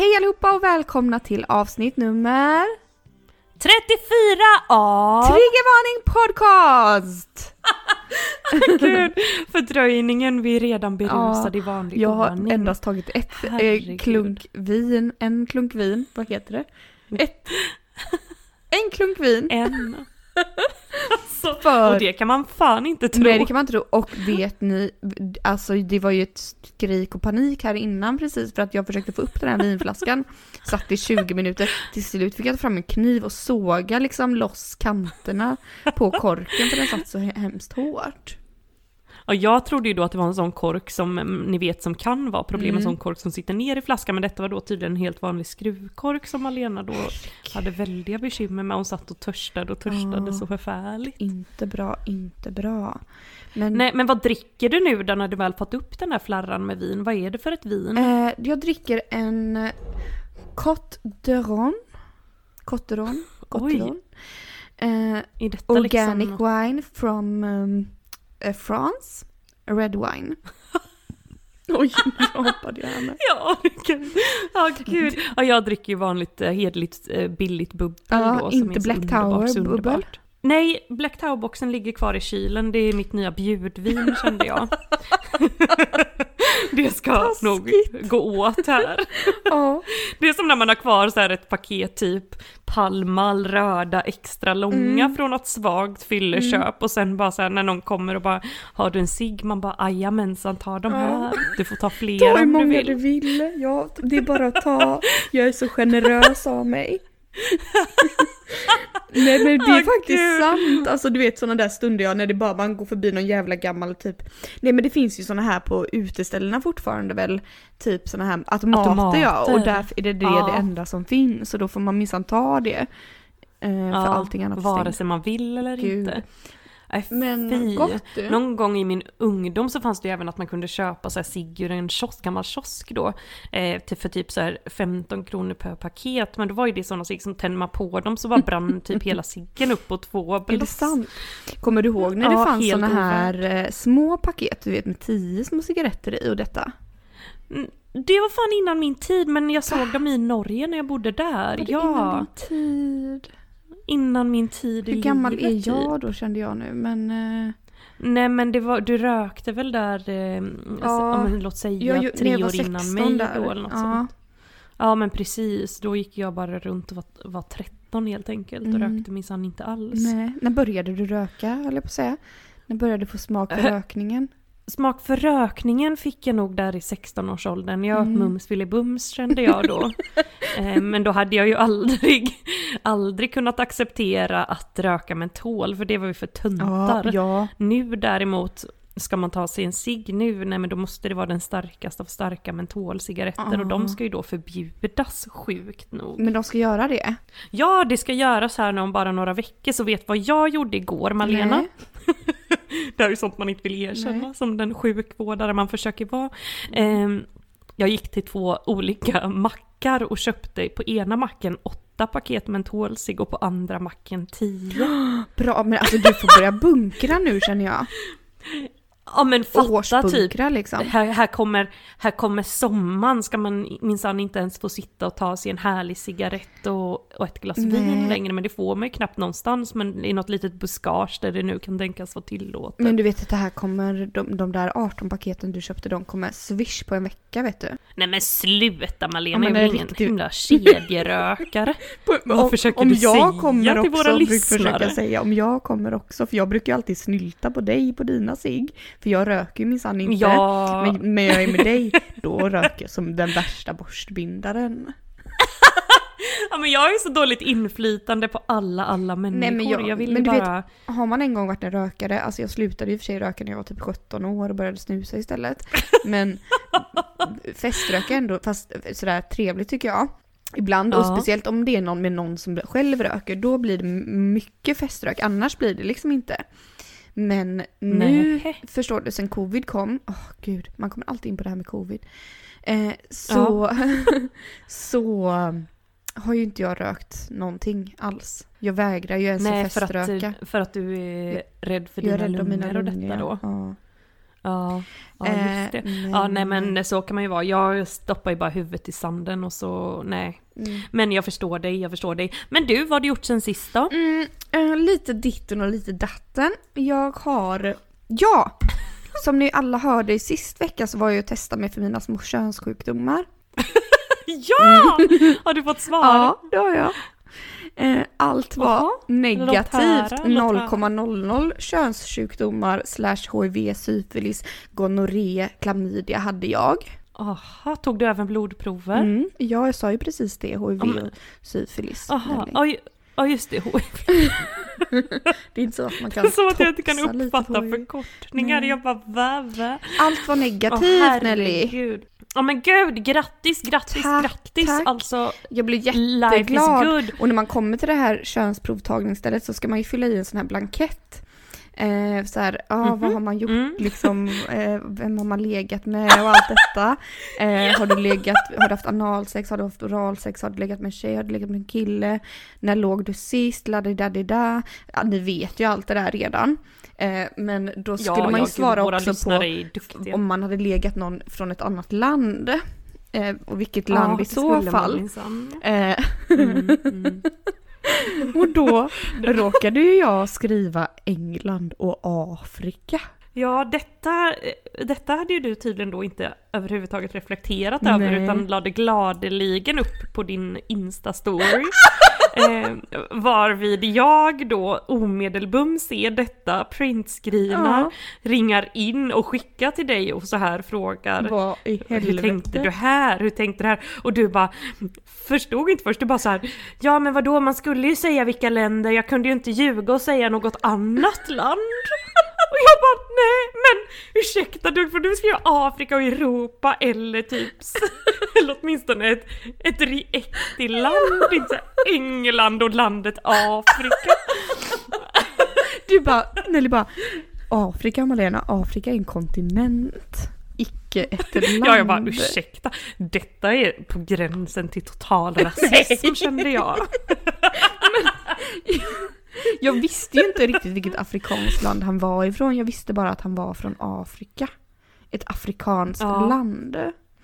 Hej allihopa och välkomna till avsnitt nummer 34 av... Triggervarning podcast! Gud, fördröjningen, vi är redan berusade i vanlig Jag har ordning. endast tagit ett eh, klunk vin, en klunk vin, vad heter det? Ett, en klunk vin. En. alltså, För- och det kan man fan inte tro. Nej det kan man inte tro. Och vet ni, alltså det var ju ett skrik och panik här innan precis för att jag försökte få upp den här vinflaskan. Satt i 20 minuter. Till slut fick jag ta fram en kniv och såga liksom loss kanterna på korken för den satt så he- hemskt hårt. Och jag trodde ju då att det var en sån kork som mm, ni vet som kan vara problem, en Mm. sån kork som sitter ner i flaskan, men detta var då tydligen en helt vanlig skruvkork som Malena då hade väldiga bekymmer med. Hon satt och törstade och törstade Ja. så förfärligt. Inte bra, inte bra. Men Nej, men vad dricker du nu då när du väl fått upp den här flarran med vin? Vad är det för ett vin? eh, jag dricker en Côte d'Iron. Côte d'Iron. Côte Oj. d'Iron. Eh, detta organic liksom... wine from um, France. Red wine. Oj, nu rapade jag henne. Ja, gud. Ja, gud. Ja, jag dricker ju vanligt eh, hederligt eh, billigt bubbel Ja, då. inte Black underbart, Tower så bubbel. underbart. Nej, Black Tower-boxen ligger kvar i kylen. Det är mitt nya bjudvin kände jag. det ska Taskigt. nog gå åt här. Ja. Det är som när man har kvar så här ett paket typ Palmal röda extra långa Mm. från något svagt fylleköp och sen bara så här när någon kommer och bara har du en cigg? Man bara ajamensan ta de här. Du får ta Ta fler hur om du många vill. du vill. Ja, det är bara att ta. Jag är så generös av mig. Nej men det är Åh, faktiskt Gud. sant. Alltså du vet sådana där stunder jag när det bara man går förbi någon jävla gammal typ. Nej men det finns ju såna här på uteställena fortfarande väl. Typ såna här automater, ja. Och Automater. därför är det det, Ja. det enda som finns. Så då får man minsann ta det. Eh, för allting annat Vare sig man vill eller Gud. inte. Nej, Men fy. gott du. Någon gång i min ungdom så fanns det ju även att man kunde köpa så här cigg ur en kiosk, gammal kiosk då. Eh, till för typ så här 15 kronor per paket. Men då var ju det sådana cigg som tänder man på dem så bara brann typ hela ciggen upp på två Är det bloss. sant? Kommer du ihåg när det Ja, fanns såna här eh, små paket, du vet med tio små cigaretter i och detta? Mm, Det var fan innan min tid men jag såg dem i Norge när jag bodde där. Var det ja, innan din tid? Innan min tid i Hur gammal livet, är typ. jag då kände jag nu, men... eh, Nej men det var, du rökte väl där, eh, Ja, ja, men, låt säga jag, tre jag var år innan 16 mig där. då eller något ja. sånt. Ja men precis, då gick jag bara runt och var, var 13 helt enkelt och Mm. rökte minsann inte alls. Nej, när började du röka, höll jag på att säga? När började du få smak för rökningen? Smak för rökningen fick jag nog där i 16-årsåldern. Jag Mm. mums bums kände jag då. eh, men då hade jag ju aldrig, aldrig kunnat acceptera att röka mentol för det var ju för tuntar. ja. Nu däremot, ska man ta sig en cigg nu, nej men då måste det vara den starkaste av starka mentolcigaretter och de Ah. ska ju då förbjudas sjukt nog. Men de ska göra det? Ja, det ska göras här nu om bara några veckor, så vet vad jag gjorde igår Malena? Det är ju sånt man inte vill erkänna, Nej. som den sjukvårdare man försöker vara. Ehm, jag gick till två olika mackar och köpte på ena macken åtta paket mentolcigg och på andra macken tio. Bra, men alltså du får börja bunkra nu känner jag. Ja men fatta typ, liksom. här, här, kommer, här kommer sommaren, ska man minsann inte ens få sitta och ta sig en härlig cigarett och, och ett glas Nej. vin längre, men det får man ju knappt någonstans, men i något litet buskage där det nu kan tänkas vara tillåtet. Men du vet att det här kommer, de, de där 18 paketen du köpte, de kommer swish på en vecka vet du. Nej men sluta Malena, Ja, men jag är ingen riktigt- himla kedjerökare. Vad försöker om du jag säga kommer till också, våra brukar lyssnare? försöka säga, om jag kommer också, för jag brukar ju alltid snylta på dig på dina cigg. För jag röker ju minsann inte. Ja, Men, men jag är med dig, då röker jag som den värsta borstbindaren. ja, men jag ju så dåligt inflytande på alla, alla människor. Nej, men jag- jag, vill men du bara... Har man en gång varit en rökare, alltså jag slutade och för sig röka när jag var typ 17 år och började snusa istället. Men feströka ändå, fast sådär trevligt tycker jag. Ibland, och Ja. speciellt om det är någon med någon som själv röker, då blir det mycket feströk, annars blir det liksom inte. Men nu, Nej. förstår du, sen covid kom, åh gud, man kommer alltid in på det här med covid. Eh, så, så har ju inte jag rökt någonting alls. Jag vägrar ju ens Nej, att för feströka. att, för att du är rädd för jag dina lungor mina och detta då. Ja. Ja, ja Eh, just det. Ja, nej men så kan man ju vara. Jag stoppar ju bara huvudet i sanden och så, nej. Mm. Men jag förstår dig, jag förstår dig. Men du, vad har du gjort sen sist då? Mm, eh, lite ditten och lite datten. Jag har, ja! Som ni alla hörde i sist vecka så var jag och testade mig för mina små könssjukdomar. Ja! Har du fått svar? Ja, det har jag. Eh, Allt var Jaha, negativt. låt höra, låt höra. 0,00 könssjukdomar slash hiv, syfilis, gonorré, klamydia hade jag. Aha, tog du även blodprover? Mm, ja, jag sa ju precis det, hiv och syfilis. Aha, ja just det, HIV. Det är inte så att man kan Som att jag inte kan uppfatta förkortningar. Nej. Jag bara, va? Allt var negativt Nelly. Ja men gud, grattis, grattis, Tack, grattis! tack. Alltså, Jag is jätteglad. Och när man kommer till det här könsprovtagningsstället så ska man ju fylla i en sån här blankett. Eh, så här, ja vad Mhm. har man gjort Mm. liksom, eh, vem har man legat med och allt detta. Eh, har du legat, har du haft analsex, har du haft oralsex, har du legat med en tjej, har du legat med en kille, när låg du sist, laddi-daddi-da. Ja, ni vet ju allt det där redan. Eh, men då skulle man ju ja, svara gud, också på om man hade legat någon från ett annat land. Eh, och vilket land Ja, i så fall. minsann. Eh, Mm, mm. och då råkade ju jag skriva England och Afrika. Ja, detta, detta hade ju du tydligen då inte överhuvudtaget reflekterat över Nej. utan lade gladeligen upp på din Insta-story. eh, varvid jag då omedelbum ser detta, printskrivna, ringar in och skickar till dig och så här frågar Vad i hur helvete? tänkte du här? Hur tänkte du här? Och du bara förstod inte först, du bara så här, ja men vadå man skulle ju säga vilka länder, jag kunde ju inte ljuga och säga något annat land. Och jag bara nej men ursäkta du för du ska ju Afrika och Europa eller typ eller åtminstone ett, ett riktigt land, inte England och landet Afrika. Du bara, Nelly bara, Afrika Malena, Afrika är en kontinent. Icke ett land. Ja jag bara ursäkta, detta är på gränsen till total rasism kände jag. Jag visste ju inte riktigt vilket afrikanskt land han var ifrån. Jag visste bara att han var från Afrika. Ett afrikanskt Ja. land.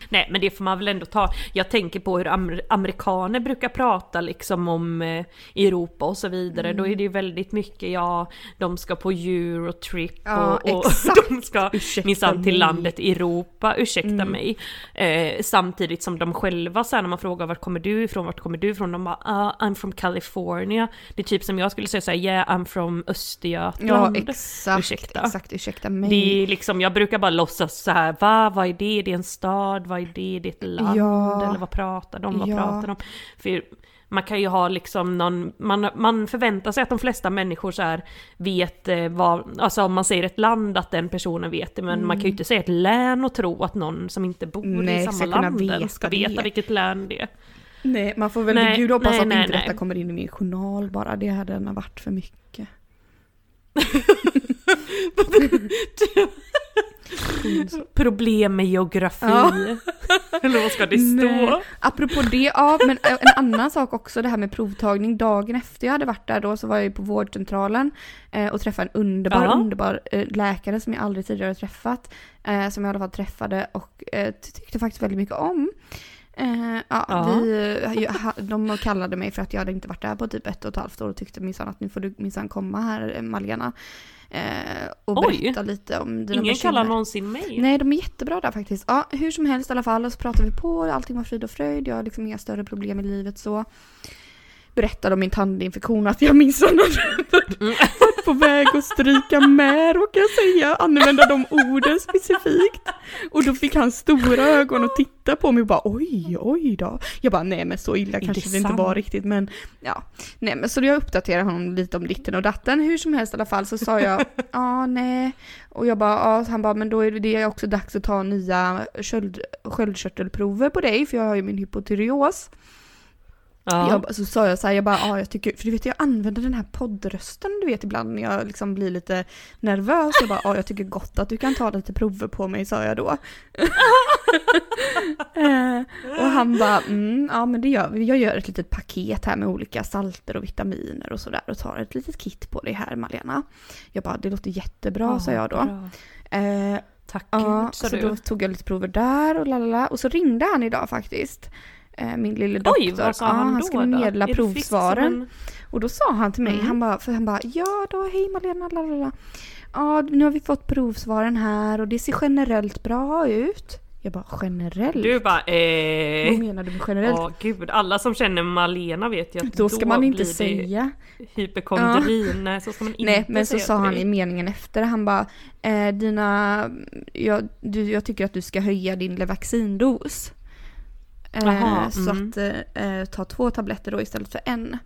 Nej men det får man väl ändå ta. Jag tänker på hur amer- amerikaner brukar prata liksom om eh, Europa och så vidare. Då är det ju väldigt mycket, ja, de ska på Eurotrip Ja, och, och de ska minsann till landet Europa, ursäkta Mm. mig. Eh, samtidigt som de själva sen när man frågar vart kommer du ifrån, vart kommer du ifrån? De bara, ah, I'm from California. Det är typ som jag skulle säga såhär, yeah I'm from Ja, Östergötland. exakt. Ursäkta. Exakt, ursäkta mig. Det är liksom, jag brukar bara låtsas så här, va, vad är det? Det är en stad, vad är det? Det är ett land, Ja. eller vad pratar de, vad Ja. pratar de? För man kan ju ha liksom någon, man, man förväntar sig att de flesta människor så här vet eh, vad, alltså om man säger ett land att den personen vet det, men man kan ju inte säga ett län och tro att någon som inte bor Mm. Nej, i samma land veta ska veta det. vilket län det är. Nej, man får väl Nej, gud hoppas nej, att nej, inte nej. detta kommer in i min journal bara. Det hade nog varit för mycket. Problem med geografi. Ja. Eller vad ska det stå? Nej. Apropå det, ja men en annan sak också det här med provtagning. Dagen efter jag hade varit där då så var jag ju på vårdcentralen eh, och träffade en underbar, Ja. underbar eh, läkare som jag aldrig tidigare träffat. Eh, som jag i alla fall träffade och eh, tyckte faktiskt väldigt mycket om. Eh, ja, Ja. Vi, eh, de kallade mig för att jag hade inte varit där på typ ett och ett halvt år och tyckte minsann att nu får du minsann komma här eh, Malena. Och Oj. berätta lite om dina Ingen bekymmer. kallar någonsin mig. Nej, de är jättebra där faktiskt. Ja, hur som helst i alla fall så pratade vi på, allting var frid och fröjd, jag har liksom inga större problem i livet så. Berättade om min tandinfektion, att jag minsann varit Mm. varit på väg att stryka med, råkar jag säga, använda de orden specifikt. Och då fick han stora ögon och titta på mig och bara oj, oj då. Jag bara nej men så illa kanske det inte var riktigt men ja. Nej men så jag uppdaterade honom lite om ditten och datten. Hur som helst i alla fall så sa jag ja nej. Och jag bara ja, han bara men då är det också dags att ta nya sköld, sköldkörtelprover på dig för jag har ju min hypotyreos. Ja. Jag, så sa jag så här, jag bara, ja jag tycker, för du vet jag använder den här poddrösten du vet ibland när jag liksom blir lite nervös. Jag bara, ja jag tycker gott att du kan ta lite prover på mig sa jag då. eh, och han bara, mm, ja men det gör vi. Jag gör ett litet paket här med olika salter och vitaminer och sådär och tar ett litet kit på dig här Malena. Jag bara, det låter jättebra sa jag då. Eh, Tack Ja, gud, sa så du. då tog jag lite prover där och lalala. Och så ringde han idag faktiskt. Eh, Min lille doktor. Oj, vad sa ja, han han då? skulle då? meddela provsvaren. en- Och då sa han till mig, Mm. han bara, för han bara, ja då, hej Malena, lalala. Ja, nu har vi fått provsvaren här och det ser generellt bra ut. Jag bara, generellt? Du bara, Vad eh... menar du med generellt? Ja gud, alla som känner Malena vet ju att då ska man inte säga. hypokondri. Nej, så ska man inte Nej, men så sa han i meningen efter, han bara, eh, dina, jag, du, jag tycker att du ska höja din Levaxindos. Eh, Jaha, Så mm. att eh, ta två tabletter då istället för en.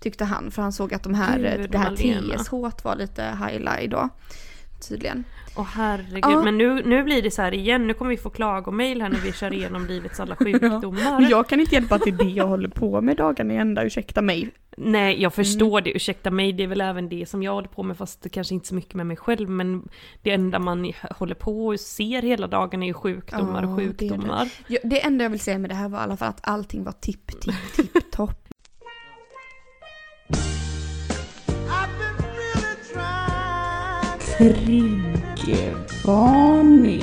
Tyckte han, för han såg att de här, Gud, det här. TSH var lite highlight då. Tydligen. Åh herregud, Ja. men nu, nu blir det så här igen, nu kommer vi få klagomail här när vi kör igenom livets alla sjukdomar. Och jag kan inte hjälpa att det är det jag håller på med dagarna i ända, ursäkta mig. Nej, jag förstår Mm. det, ursäkta mig, det är väl även det som jag håller på med, fast det kanske inte så mycket med mig själv, men det enda man håller på och ser hela dagen är ju sjukdomar Ja, och det är det. sjukdomar. Ja, Det enda jag vill säga med det här var i alla fall att allting var tipp, tipp, tipp, topp. Krigsvarning.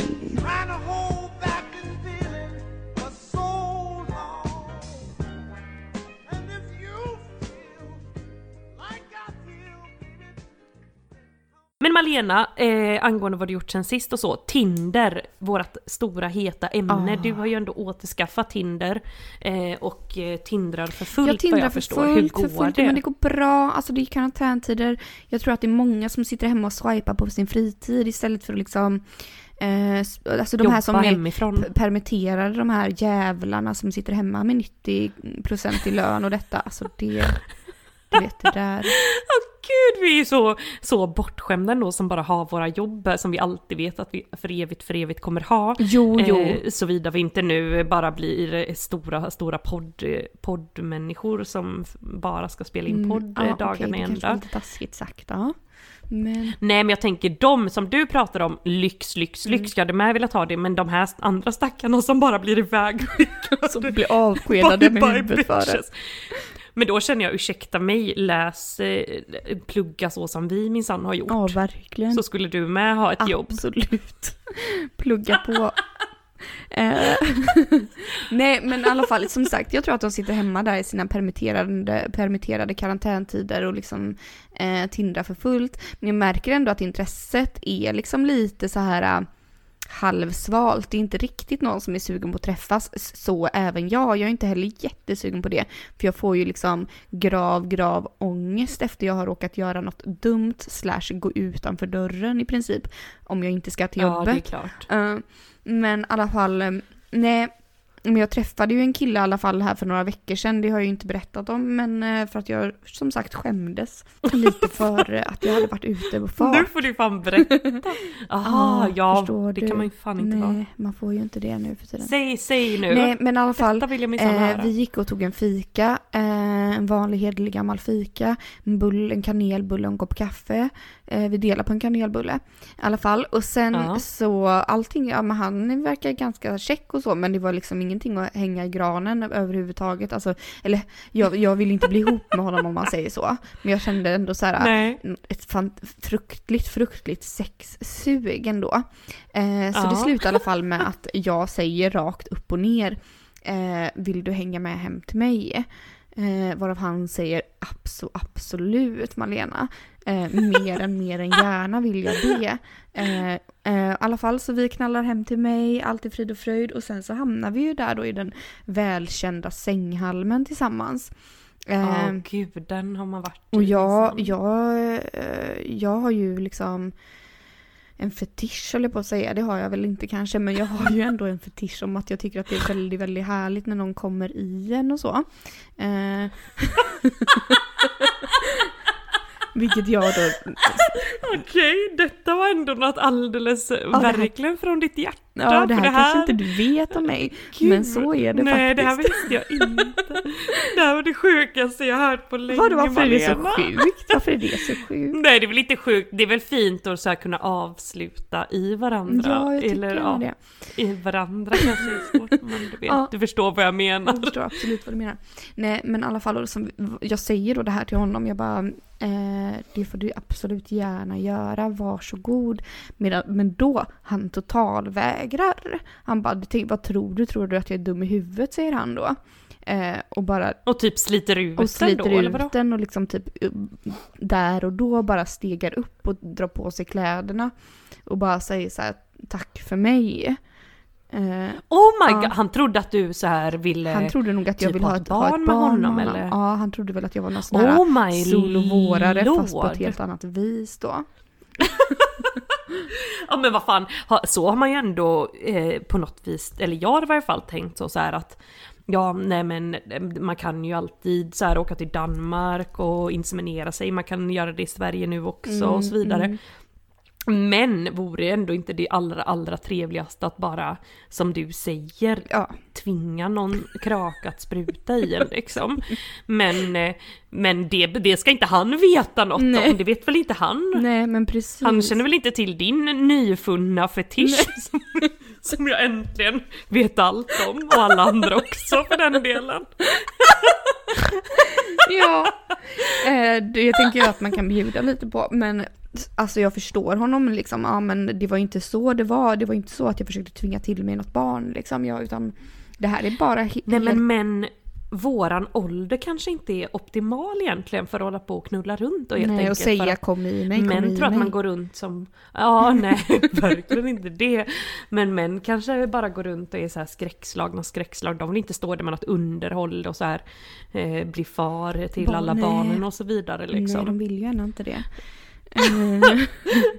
Men Malena, eh, angående vad du gjort sen sist och så, Tinder, vårt stora heta ämne. Ah. Du har ju ändå återskaffat Tinder eh, och eh, tindrar för fullt Jag vad tindrar jag för förstår. fullt, Hur går för fullt, det? men det går bra. Alltså det är karantäntider. Jag tror att det är många som sitter hemma och swipar på sin fritid istället för att liksom eh, alltså de Jobba här som är hemifrån. p- permitterade, de här jävlarna som sitter hemma med 90% i lön och detta. Alltså det, du vet det där. Gud, vi är så, så bortskämda ändå som bara har våra jobb eh, som vi alltid vet att vi för evigt, för evigt kommer ha. Jo, jo. Eh, Såvida vi inte nu bara blir eh, stora, stora podd, eh, poddmänniskor som bara ska spela in Mm, podd eh, okej, dagarna det är ända. lite taskigt sagt, ja. Men Nej men jag tänker de som du pratar om, lyx, lyx, Mm. lyx, jag hade med velat ha det, men de här andra stackarna som bara blir iväg som blir avskedade med huvudet före. bitches. Men då känner jag, ursäkta mig, läs, eh, plugga så som vi minsann har gjort. Ja, verkligen. så skulle du med ha ett jobb. Absolut. Plugga på. Eh, Nej men i alla fall, som sagt, jag tror att de sitter hemma där i sina permitterade, permitterade karantäntider och liksom eh, tindrar för fullt. Men jag märker ändå att intresset är liksom lite så här äh, halvsvalt. Det är inte riktigt någon som är sugen på att träffas. Så även jag. Jag är inte heller jättesugen på det. För jag får ju liksom grav, grav ångest efter jag har råkat göra något dumt slash gå utanför dörren i princip. Om jag inte ska till Ja, det är jobbet. klart. Eh, men i alla fall, eh, nej. Men jag träffade ju en kille i alla fall här för några veckor sedan, det har jag ju inte berättat om, men eh, för att jag som sagt skämdes lite för att jag hade varit ute på fart. Nu får du fan berätta. Aha, Ja, ja, förstår det du. kan man ju fan inte Nej, vara. man får ju inte det nu för tiden. Säg, säg nu. Nej, men i alla fall, vill jag Eh, vi gick och tog en fika, eh, en vanlig hederlig gammal fika, en, bull, en kanelbulle och en kopp kaffe. Eh, vi delade på en kanelbulle i alla fall. Och sen Ja. så allting, ja men han verkar ganska check och så men det var liksom ingenting att hänga i granen överhuvudtaget. Alltså, eller jag, jag vill inte bli ihop med honom om man säger så. Men jag kände ändå så här Nej. ett fruktligt, fruktligt sexsug ändå. Eh, så Ja. det slutar i alla fall med att jag säger rakt upp och ner, eh, vill du hänga med hem till mig? Eh, varav han säger abso, absolut Malena. Eh, mer än mer än gärna vill jag det. Eh, eh, I alla fall så vi knallar hem till mig, allt är frid och fröjd och sen så hamnar vi ju där då i den välkända sänghalmen tillsammans. Ja, Eh, gud, den har man varit och i jag, minsann. jag, eh, jag har ju liksom en fetisch höll jag på att säga, det har jag väl inte kanske, men jag har ju ändå en fetisch om att jag tycker att det är väldigt, väldigt härligt när någon kommer i en och så. Vilket jag då, Okej, detta var ändå något alldeles, verkligen från ditt hjärta. Ja, det för här, kanske inte du vet om mig, men så är det Nej, det här faktiskt. visste jag inte. Det här var det sjukaste jag hört på länge, Vadå, varför är det så Malena. sjukt? Varför är det så sjukt? Nej, det är väl inte sjukt. Det är väl fint att så här kunna avsluta i varandra. Ja, jag tycker Eller, ja. det. I varandra kanske är svårt, men du vet, Ja. du förstår vad jag menar. Jag förstår absolut vad du menar. Nej, men i alla fall, som, jag säger då det här till honom, jag bara, eh, det får du absolut gärna göra, varsågod. Medan, men då, han totalvägrar. Han bara, "Tänk, vad tror du? Tror du att jag är dum i huvudet? Säger han då. Eh, och bara Och typ sliter ut och den sliter då, eller vadå? ut den och liksom typ uh, där och då bara stegar upp och drar på sig kläderna. Och bara säger så här, tack för mig. Eh, Oh my Ja. god, han trodde att du så här ville... han trodde nog att jag typ ville ha ett, ett ha ett barn barn med honom, med eller? Ja, han trodde väl att jag var någon sån här Oh solovårare fast på ett helt annat vis då. Ja men vad fan, så har man ju ändå eh, på något vis, eller jag har i varje fall tänkt så, så här att Ja, nej men eh, man kan ju alltid så här åka till Danmark och inseminera sig, man kan göra det i Sverige nu också och så vidare. mm. Men vore ändå inte det allra, allra trevligaste att bara, som du säger, Ja, tvinga någon kraka att spruta i en liksom. Men, eh, men det, det ska inte han veta något Nej. om, det vet väl inte han? nej men precis. Han känner väl inte till din nyfunna fetisch som, som jag äntligen vet allt om och alla andra också för den delen. Ja, eh, det tänker jag att man kan bjuda lite på, men alltså jag förstår honom liksom, ja men det var inte så det var, det var inte så att jag försökte tvinga till mig något barn liksom, jag, utan det här är bara Nej helt- men, men våran ålder kanske inte är optimal egentligen för att hålla på och knulla runt och helt nej, och säga att kom i mig, kom Män i tror att mig. man går runt som, ja nej verkligen inte det. Men män kanske bara går runt och är så här skräckslagna skräckslag. De vill inte stå där med något underhåll och så här eh, bli far till Barn, alla nej. barnen och så vidare liksom. Nej, de vill ju gärna inte det. Eh,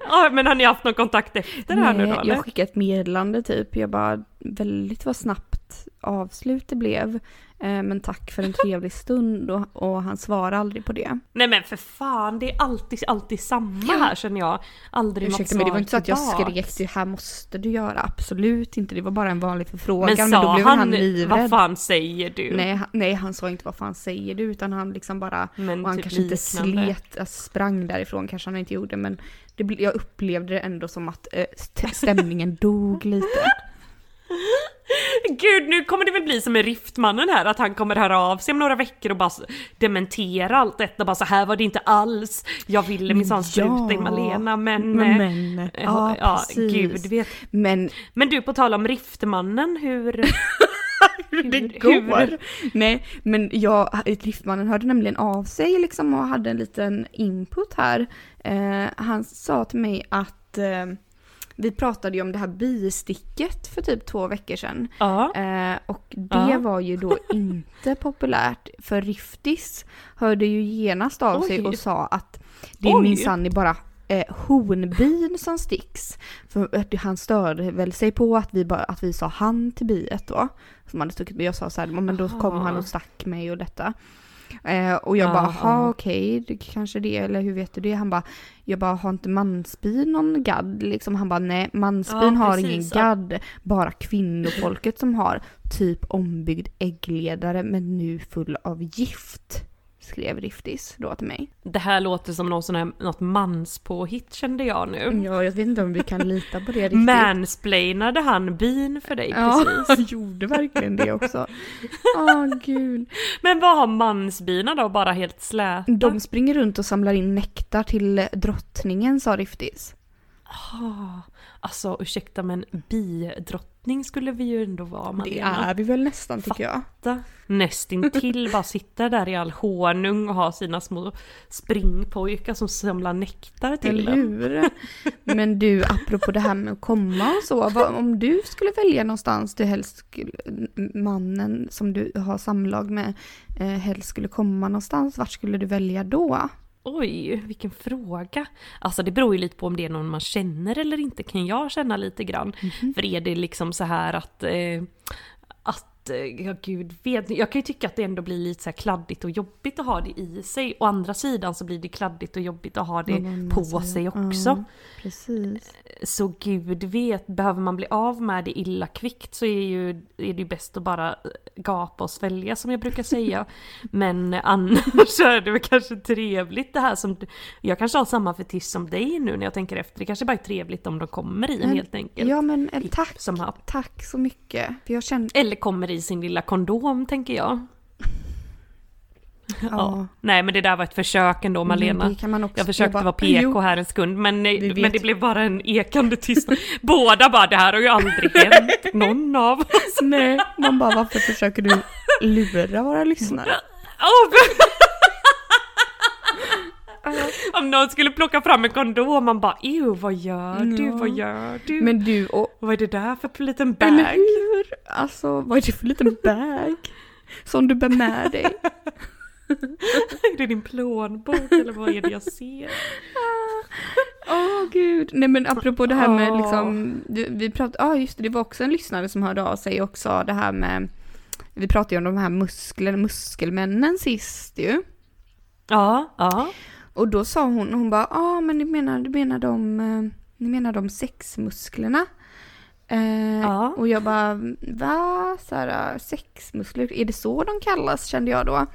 Ja men har ni haft någon kontakt efter det här nu då eller? jag skickade ett meddelande typ. Jag bara, väldigt vad snabbt avslut det blev. Eh, men tack för en trevlig stund och, och han svarade aldrig på det. Nej men för fan, det är alltid, alltid samma här känner jag. Aldrig Ursäkta något mig, det svar var inte så att jag skrek det här måste du göra. Absolut inte, det var bara en vanlig förfrågan. Men Men, sa då blev han, han livrädd. vad fan säger du? Nej, han, nej, han sa inte vad fan säger du utan han liksom bara, Men och han typ kanske inte liknande. slet, alltså, sprang därifrån kanske han inte gjorde men det, jag upplevde det ändå som att st- stämningen dog lite. Gud, nu kommer det väl bli som med Riftmannen här, att han kommer höra av sig om några veckor och bara dementera allt detta, bara så här var det inte alls. Jag ville minsann spruta i Malena, men... eh, men eh, ja, ja, precis. gud vet. Men Men du, på tal om Riftmannen, hur... hur det hur- går. Nej, men jag, driftmannen hörde nämligen av sig liksom och hade en liten input här. Eh, han sa till mig att eh, vi pratade ju om det här bisticket för typ två veckor sedan. Ja. Eh, och det Ja. var ju då inte populärt för Riftis hörde ju genast av sig Oj. och sa att det är minsann är bara eh, honbin som sticks. För han störde väl sig på att vi, bara, att vi sa han till biet då. Som hade stuckit, jag sa så här, men då kom han och stack mig och detta. Eh, och jag Ja, bara, ja. ha okej, det kanske det, eller hur vet du det? Han bara, jag bara, har inte mansbin någon gadd? Liksom, han bara, nej, mansbin Ja, har ingen gadd, bara kvinnofolket som har typ ombyggd äggledare men nu full av gift. Skrev Riftis då till mig. Det här låter som någon sån här, något manspåhitt kände jag nu. Ja, jag vet inte om vi kan lita på det riktigt. Mansplainade han bin för dig Ja, precis? han gjorde verkligen det också. Åh gud. Men vad har mansbina då? Bara helt släta? De springer runt och samlar in nektar till drottningen sa Riftis. Ah, alltså ursäkta men bidrottning skulle vi ju ändå vara Det Malena. är vi väl nästan tycker jag. Fatta. Nästintill bara sitta där i all honung och ha sina små springpojkar som samlar nektar till Eller hur? Men du, apropå det här med att komma och så. Vad, om du skulle välja någonstans du helst skulle, mannen som du har samlag med eh, helst skulle komma någonstans, vart skulle du välja då? Oj, vilken fråga. Alltså det beror ju lite på om det är någon man känner eller inte, kan jag känna lite grann. Mhm. För är det liksom så här att, eh, att eh, ja gud vet, jag kan ju tycka att det ändå blir lite så kladdigt och jobbigt att ha det i sig. Å andra sidan så blir det kladdigt och jobbigt att ha det Någon på massa- sig också. Ja, precis. Så gud vet, behöver man bli av med det illa kvickt så är, ju, är det ju bäst att bara gapa och svälja som jag brukar säga. Men annars är det väl kanske trevligt det här som, jag kanske har samma fetisch som dig nu när jag tänker efter. Det kanske bara är trevligt om de kommer i en helt enkelt. Ja men eh, tack, som tack så mycket. För jag kände... Eller kommer i sin lilla kondom tänker jag. Ja. Nej men det där var ett försök ändå Malena. Men det kan man också- Jag försökte bara, vara PK här en sekund men, men det blev bara en ekande tystnad. Båda bara det här har ju aldrig hänt någon av oss. Nej, man bara varför försöker du lura våra lyssnare? Åh, Om någon skulle plocka fram en kondom man bara ew vad gör du, Ja. vad gör du? Men du och... vad är det där för liten Eller bag? hur? Alltså vad är det för liten bag? Som du bär med dig? Är det din plånbok eller vad är det jag ser? Åh gud. Nej men apropå det här med Åh. liksom, vi, pratade, ja just det, det var också en lyssnare som hörde av sig också det här med, vi pratade ju om de här muskler, muskelmännen sist ju. Ja, ja. Och då sa hon, hon bara, ja ah, men du menar, du menar de, eh, ni menar de sexmusklerna? Eh, Ja. Och jag bara, va? Så här, sexmuskler, är det så de kallas kände jag då.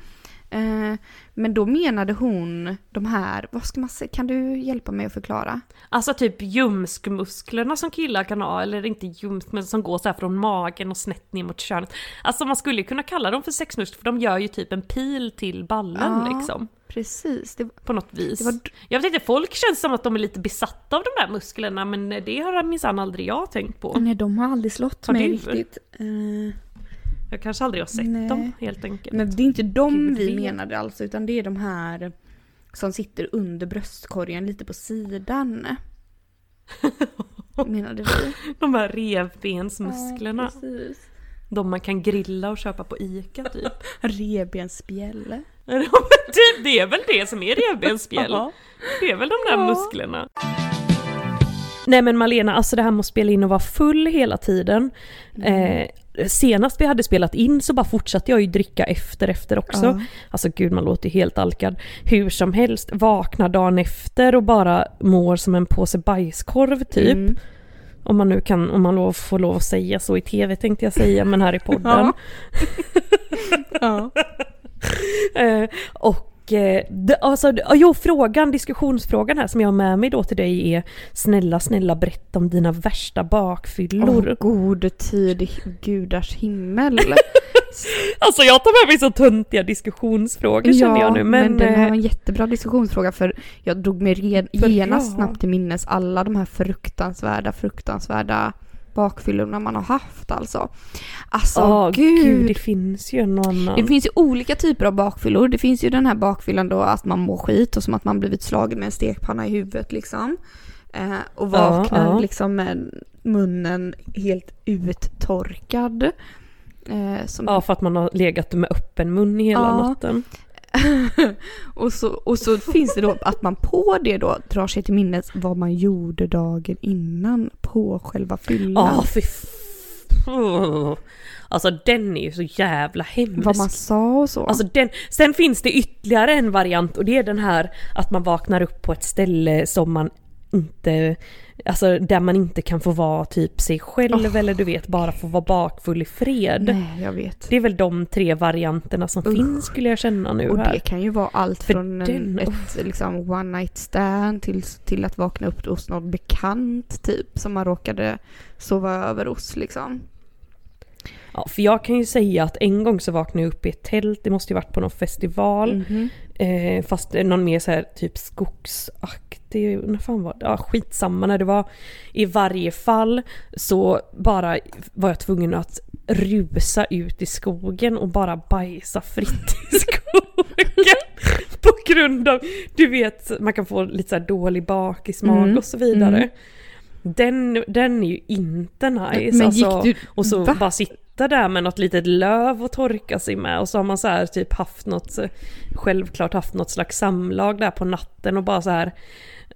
Eh, men då menade hon de här, vad ska man säga, kan du hjälpa mig att förklara? Alltså typ ljumskmusklerna som killar kan ha, eller inte ljumsk men som går så här från magen och snett ner mot könet. Alltså man skulle ju kunna kalla dem för sexmuskler för de gör ju typ en pil till ballen Ja. liksom. Precis, det, På något vis. Var- Jag vet inte, folk känns som att de är lite besatta av de där musklerna men det har minsann aldrig jag tänkt på. nej de har aldrig slått Har mig du? riktigt. Eh, Jag kanske aldrig har sett Nej. dem helt enkelt. men det är inte de Gud vi menade alltså, utan det är de här som sitter under bröstkorgen lite på sidan. Menade vi? De här revbensmusklerna. Ja, precis. de man kan grilla och köpa på ICA typ. Revbensspjälle. Men typ, det är väl det som är revbensspjäll. Ja. Det är väl de där Ja. musklerna. Nej men Malena, alltså det här med att spela in och vara full hela tiden. Eh, senast vi hade spelat in så bara fortsatte jag ju dricka efter efter också. Ja. Alltså gud man låter ju helt alkad. Hur som helst, vaknar dagen efter och bara mår som en påse bajskorv typ. Mm. Om man nu kan, om man lov, får lov att säga så i tv tänkte jag säga, men här i podden. Ja. Eh, och det, alltså, det- jo, frågan, diskussionsfrågan här som jag har med mig då till dig är Snälla, snälla berätta om dina värsta bakfyllor. Åh, god tid i gudars himmel. Alltså jag tar med mig så töntiga diskussionsfrågor känner jag nu. Men, den här eh, var en jättebra diskussionsfråga för jag drog mig red, genast bra. snabbt till minnes alla de här fruktansvärda, fruktansvärda bakfyllorna man har haft alltså. Alltså åh, gud. gud, det finns ju och annan. Det finns ju olika typer av bakfyllor. Det finns ju den här bakfyllan då att man mår skit och som att man blivit slagen med en stekpanna i huvudet liksom. Eh, och vaknar ja. liksom med munnen helt uttorkad. Eh, som Ja, för att man har legat med öppen mun hela Ja. natten. och, så, och så finns det då att man på det då drar sig till minnes vad man gjorde dagen innan på själva fyllan. Ja, fy f- oh. Alltså den är ju så jävla hemsk. vad man sa och så. Alltså den, sen finns det ytterligare en variant och det är den här att man vaknar upp på ett ställe som man inte, alltså där man inte kan få vara typ sig själv eller du vet bara få vara bakfull i fred. Nej, jag vet. Det är väl de tre varianterna som Usch. finns skulle jag känna nu Och det här. kan ju vara allt För från en, den- ett liksom one night stand till, till att vakna upp hos någon bekant typ som man råkade sova över hos liksom. Ja, för jag kan ju säga att en gång så vaknade jag upp i ett tält, det måste ju varit på någon festival. Mhm. Eh, fast någon mer så här typ skogsaktig, när fan var det? Ja skitsamma när det var. I varje fall så bara var jag tvungen att rusa ut i skogen och bara bajsa fritt i skogen. På grund av, du vet, man kan få lite så här dålig bakismag Mm, och så vidare. mm. Den, den är ju inte nice. Men alltså, gick du- och så va? bara sitta matta där med något litet löv att torka sig med och så har man så här typ haft något, självklart haft något slags samlag där på natten och bara så här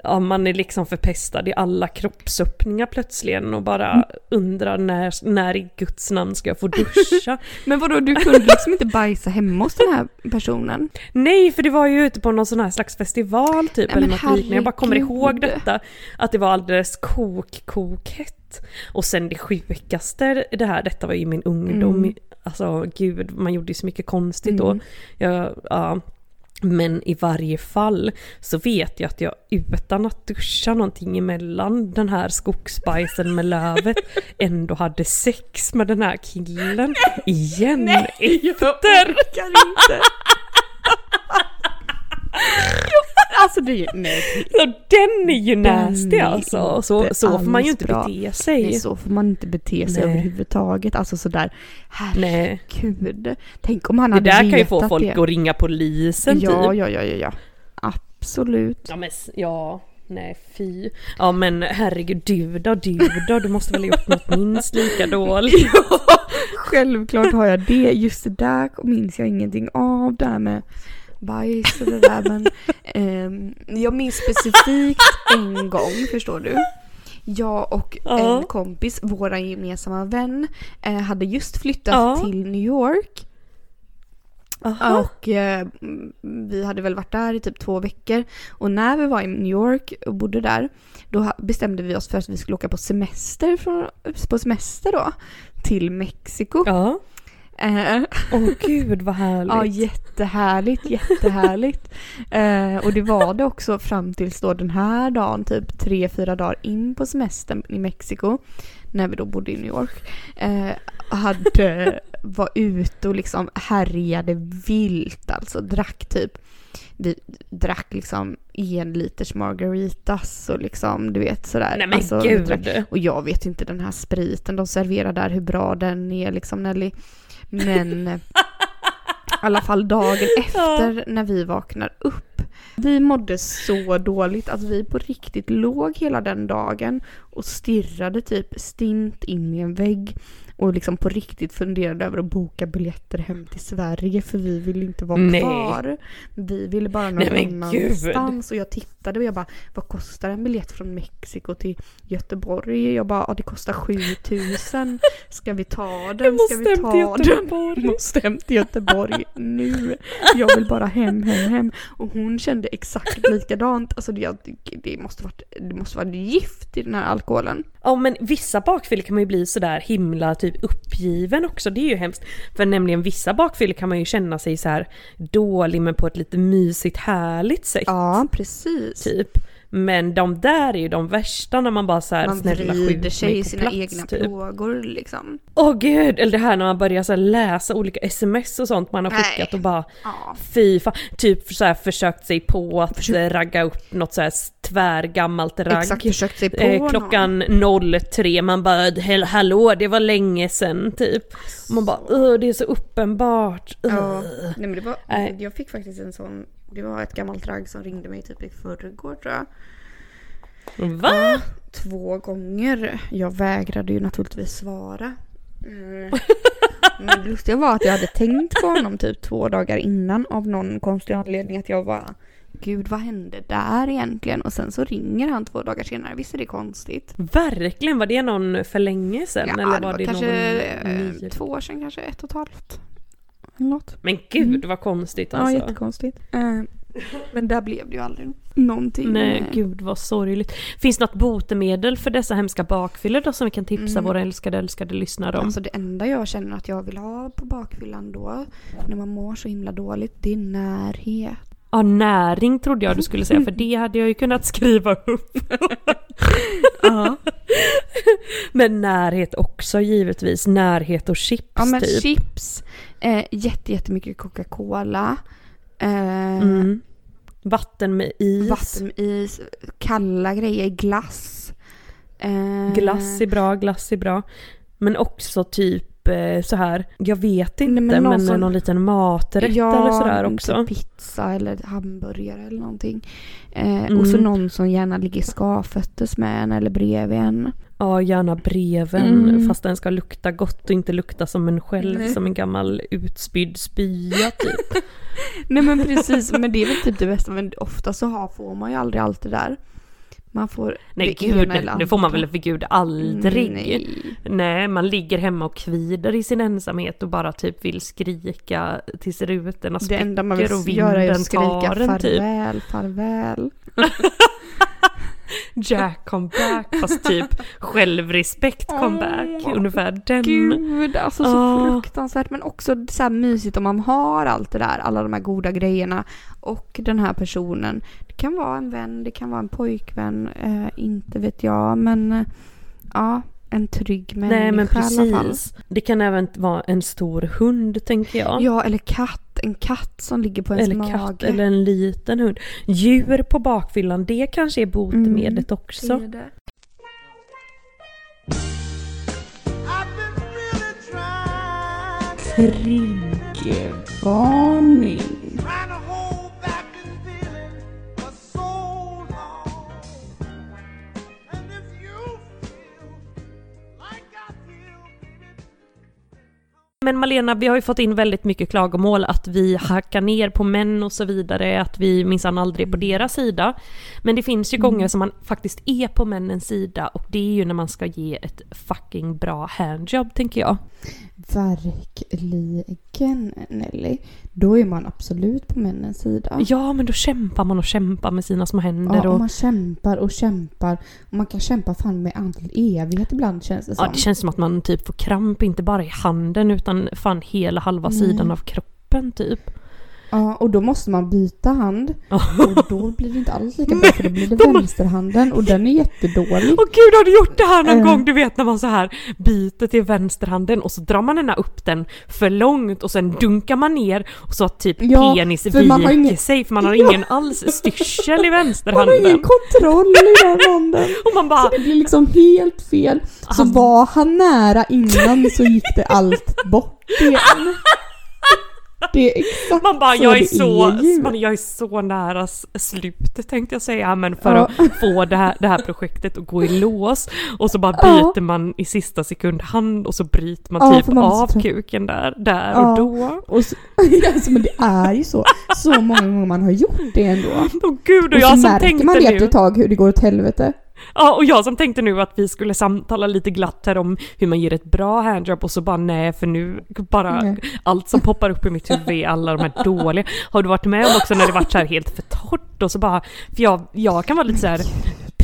Ja, man är liksom förpestad i alla kroppsöppningar plötsligen och bara undrar när, när i Guds namn ska jag få duscha? Men vadå, du kunde liksom inte bajsa hemma hos den här personen? Nej, för det var ju ute på någon sån här slags festival typ Nej, eller något liknande. Jag bara kommer ihåg detta. Att det var alldeles kok, kok Och sen det sjukaste, det här, detta var ju min ungdom. Mm. Alltså gud, man gjorde ju så mycket konstigt då. Mm. Jag, ja. Men i varje fall så vet jag att jag utan att duscha någonting emellan den här skogsbajsen med lövet ändå hade sex med den här killen igen efter. orkar inte. alltså det är nej, Så den är ju Den nasty är alltså. Så, så får man ju inte bra. bete sig. nej, så får man inte bete sig Nej. överhuvudtaget. Alltså sådär, Nej. herregud. Tänk om han Det hade där kan ju få vetat folk det. att ringa polisen ja, typ. ja, ja, ja, ja. Absolut. Ja men ja, nej fy. Ja men herregud, du då, du då, du måste väl ha gjort något minst lika dåligt. Ja, självklart har jag det. Just det där minns jag ingenting av, det här med bajs och det där. Men ehm, jag minns specifikt en gång, förstår du. Jag och Ja. en kompis, vår gemensamma vän, eh, hade just flyttat Ja. till New York. Aha. Och eh, vi hade väl varit där i typ två veckor. Och när vi var i New York och bodde där, då bestämde vi oss för att vi skulle åka på semester, från, på semester då, till Mexiko. Ja. Eh, Åh gud vad härligt. ja, jättehärligt, jättehärligt. eh, och det var det också fram tills då den här dagen, typ tre, fyra dagar in på semestern i Mexiko, när vi då bodde i New York, eh, hade, var ute och liksom härjade vilt, alltså drack typ vi drack liksom en liters margaritas och liksom du vet sådär. Nej men alltså, gud. och jag vet inte den här spriten de serverar där, hur bra den är liksom Nelly. Men eh, i alla fall dagen efter när vi vaknar upp. Vi mådde så dåligt att vi på riktigt låg hela den dagen och stirrade typ stint in i en vägg och liksom på riktigt funderade över att boka biljetter hem till Sverige för vi ville inte vara Nej. kvar. Vi ville bara någon Nej, annanstans och jag tittade och jag bara vad kostar en biljett från Mexiko till Göteborg? Jag bara det kostar 7000. Ska vi ta den? Jag Ska vi ta till den? Göteborg. Måste hem till Göteborg nu. Jag vill bara hem, hem, hem. Och hon kände exakt likadant. Alltså det, det, måste varit, det måste vara gift i den här alkoholen. Ja men vissa bakfyllor kan man ju bli sådär himla typ uppgiven också, det är ju hemskt. För nämligen vissa bakfyllor kan man ju känna sig så här dålig men på ett lite mysigt härligt sätt. Ja, precis. Typ. Men de där är ju de värsta när man bara såhär Man snälla skjut sig i sina plats, egna typ. plågor liksom. Åh gud, eller det här när man börjar så läsa olika sms och sånt man har Nej. skickat och bara Ja. fy fan, typ så här försökt sig på att eh, ragga upp något så här tvärgammalt ragg. Exakt, försökt sig på Eh, någon. klockan 03, man bara "Hell- hallå det var länge sen typ. Man bara "Åh, det är så uppenbart. Ja, Ugh." nej men det var, jag fick faktiskt en sån, det var ett gammalt ragg som ringde mig typ i förrgår tror jag. Va? Två gånger. Jag vägrade ju naturligtvis svara. Mm. Men det lustiga var att jag hade tänkt på honom typ två dagar innan av någon konstig anledning att jag bara Gud vad hände där egentligen? Och sen så ringer han två dagar senare. Visst är det konstigt? Verkligen, var det någon för länge sedan? Ja, eller det var var det kanske någon eh, två år sedan, kanske ett och ett halvt. Något. Men gud vad konstigt Ja, alltså. jättekonstigt. Eh, men där blev det ju aldrig någonting. Nej, Eh, gud vad sorgligt. Finns det något botemedel för dessa hemska bakfyllor då som vi kan tipsa Mm. våra älskade, älskade lyssnare om? Alltså det enda jag känner att jag vill ha på bakfyllan då, när man mår så himla dåligt, det är närhet. Ja, näring trodde jag du skulle säga, för det hade jag ju kunnat skriva upp. Ja, Men närhet också givetvis, närhet och chips ja men typ. chips, eh, jätte, jättemycket Coca-Cola, eh, Mm. Vatten med is. vatten med is, kalla grejer, glass. Eh, Glass är bra, glass är bra. Men också typ eh, så här, jag vet inte, Nej, men, men någon som- någon liten maträtt eller sådär också. Typ pizza eller hamburgare eller någonting. Eh, Och så Mm. någon som gärna ligger skavfötters med en eller bredvid en. Ja, gärna breven Mm. fast den ska lukta gott och inte lukta som en själv, Nej. som en gammal utspydd spya typ. Nej men precis, men det är väl typ det bästa. Men ofta så har, får man ju aldrig allt det där. Man får Nej gud, det får man väl för gud aldrig. Nej. Nej, man ligger hemma och kvider i sin ensamhet och bara typ vill skrika tills rutorna Det enda man vill spricker och göra är vinden att skrika tar en typ. farväl, farväl. Jack come back, fast typ självrespekt come back, Åh, ungefär den. Gud, alltså så Ah. fruktansvärt. Men också så här mysigt om man har allt det där, alla de här goda grejerna. Och den här personen. Det kan vara en vän, det kan vara en pojkvän, eh, inte vet jag. Men eh, ja, en trygg människa Nej men i alla fall. precis. Det kan även vara en stor hund tänker jag. Ja, eller katt. En katt som ligger på ens eller mage. katt eller en liten hund. Djur på bakfyllan, det kanske är botemedlet också. Det är det. Triggervarning. Men Malena, vi har ju fått in väldigt mycket klagomål att vi hackar ner på män och så vidare, att vi minsann aldrig är på deras sida. Men det finns ju gånger som man faktiskt är på männens sida och det är ju när man ska ge ett fucking bra handjob tänker jag. Verkligen Nelly. Då är man absolut på männens sida. Ja, men då kämpar man och kämpar med sina små händer Ja, och och... man kämpar och kämpar. Och man kan kämpa fan med all evighet ibland känns det som. Ja, det känns som att man typ får kramp, inte bara i handen utan fan hela halva sidan av kroppen typ. Ja, och då måste man byta hand. Åh Och då blir det inte alls lika bra för då blir det vänsterhanden och den är jättedålig. gud, har du gjort det här någon Eh. gång? Du vet när man så här byter till vänsterhanden och så drar man ena upp den för långt och sen dunkar man ner och så att typ Ja, penis har viker ingen- sig för man har Ja. ingen alls styrsel i Man har ingen vänsterhanden. kontroll i den handen. Och man bara, Så det blir liksom helt fel. Så Han- var han nära innan så gick det allt bort igen. Det är exakt man bara så jag är så, ju. man, jag är så nära slutet tänkte jag säga, men för Ja. att få det här, det här projektet att gå i lås och så bara Ja. byter man i sista sekund hand och så bryter man Ja, typ man av så kuken där, där Ja. och då. Och så, alltså, men det är ju så. Så många gånger man har gjort det ändå. Åh gud, och, Och jag så som tänkte man det nu, ett tag hur det går åt helvete. Ja, och jag som tänkte nu att vi skulle samtala lite glatt här om hur man ger ett bra handjob och så bara nej, för nu bara Nej. allt som poppar upp i mitt huvud är alla de här dåliga. Har du varit med om också när det varit så här helt för torrt och så bara, för jag, jag kan vara lite så här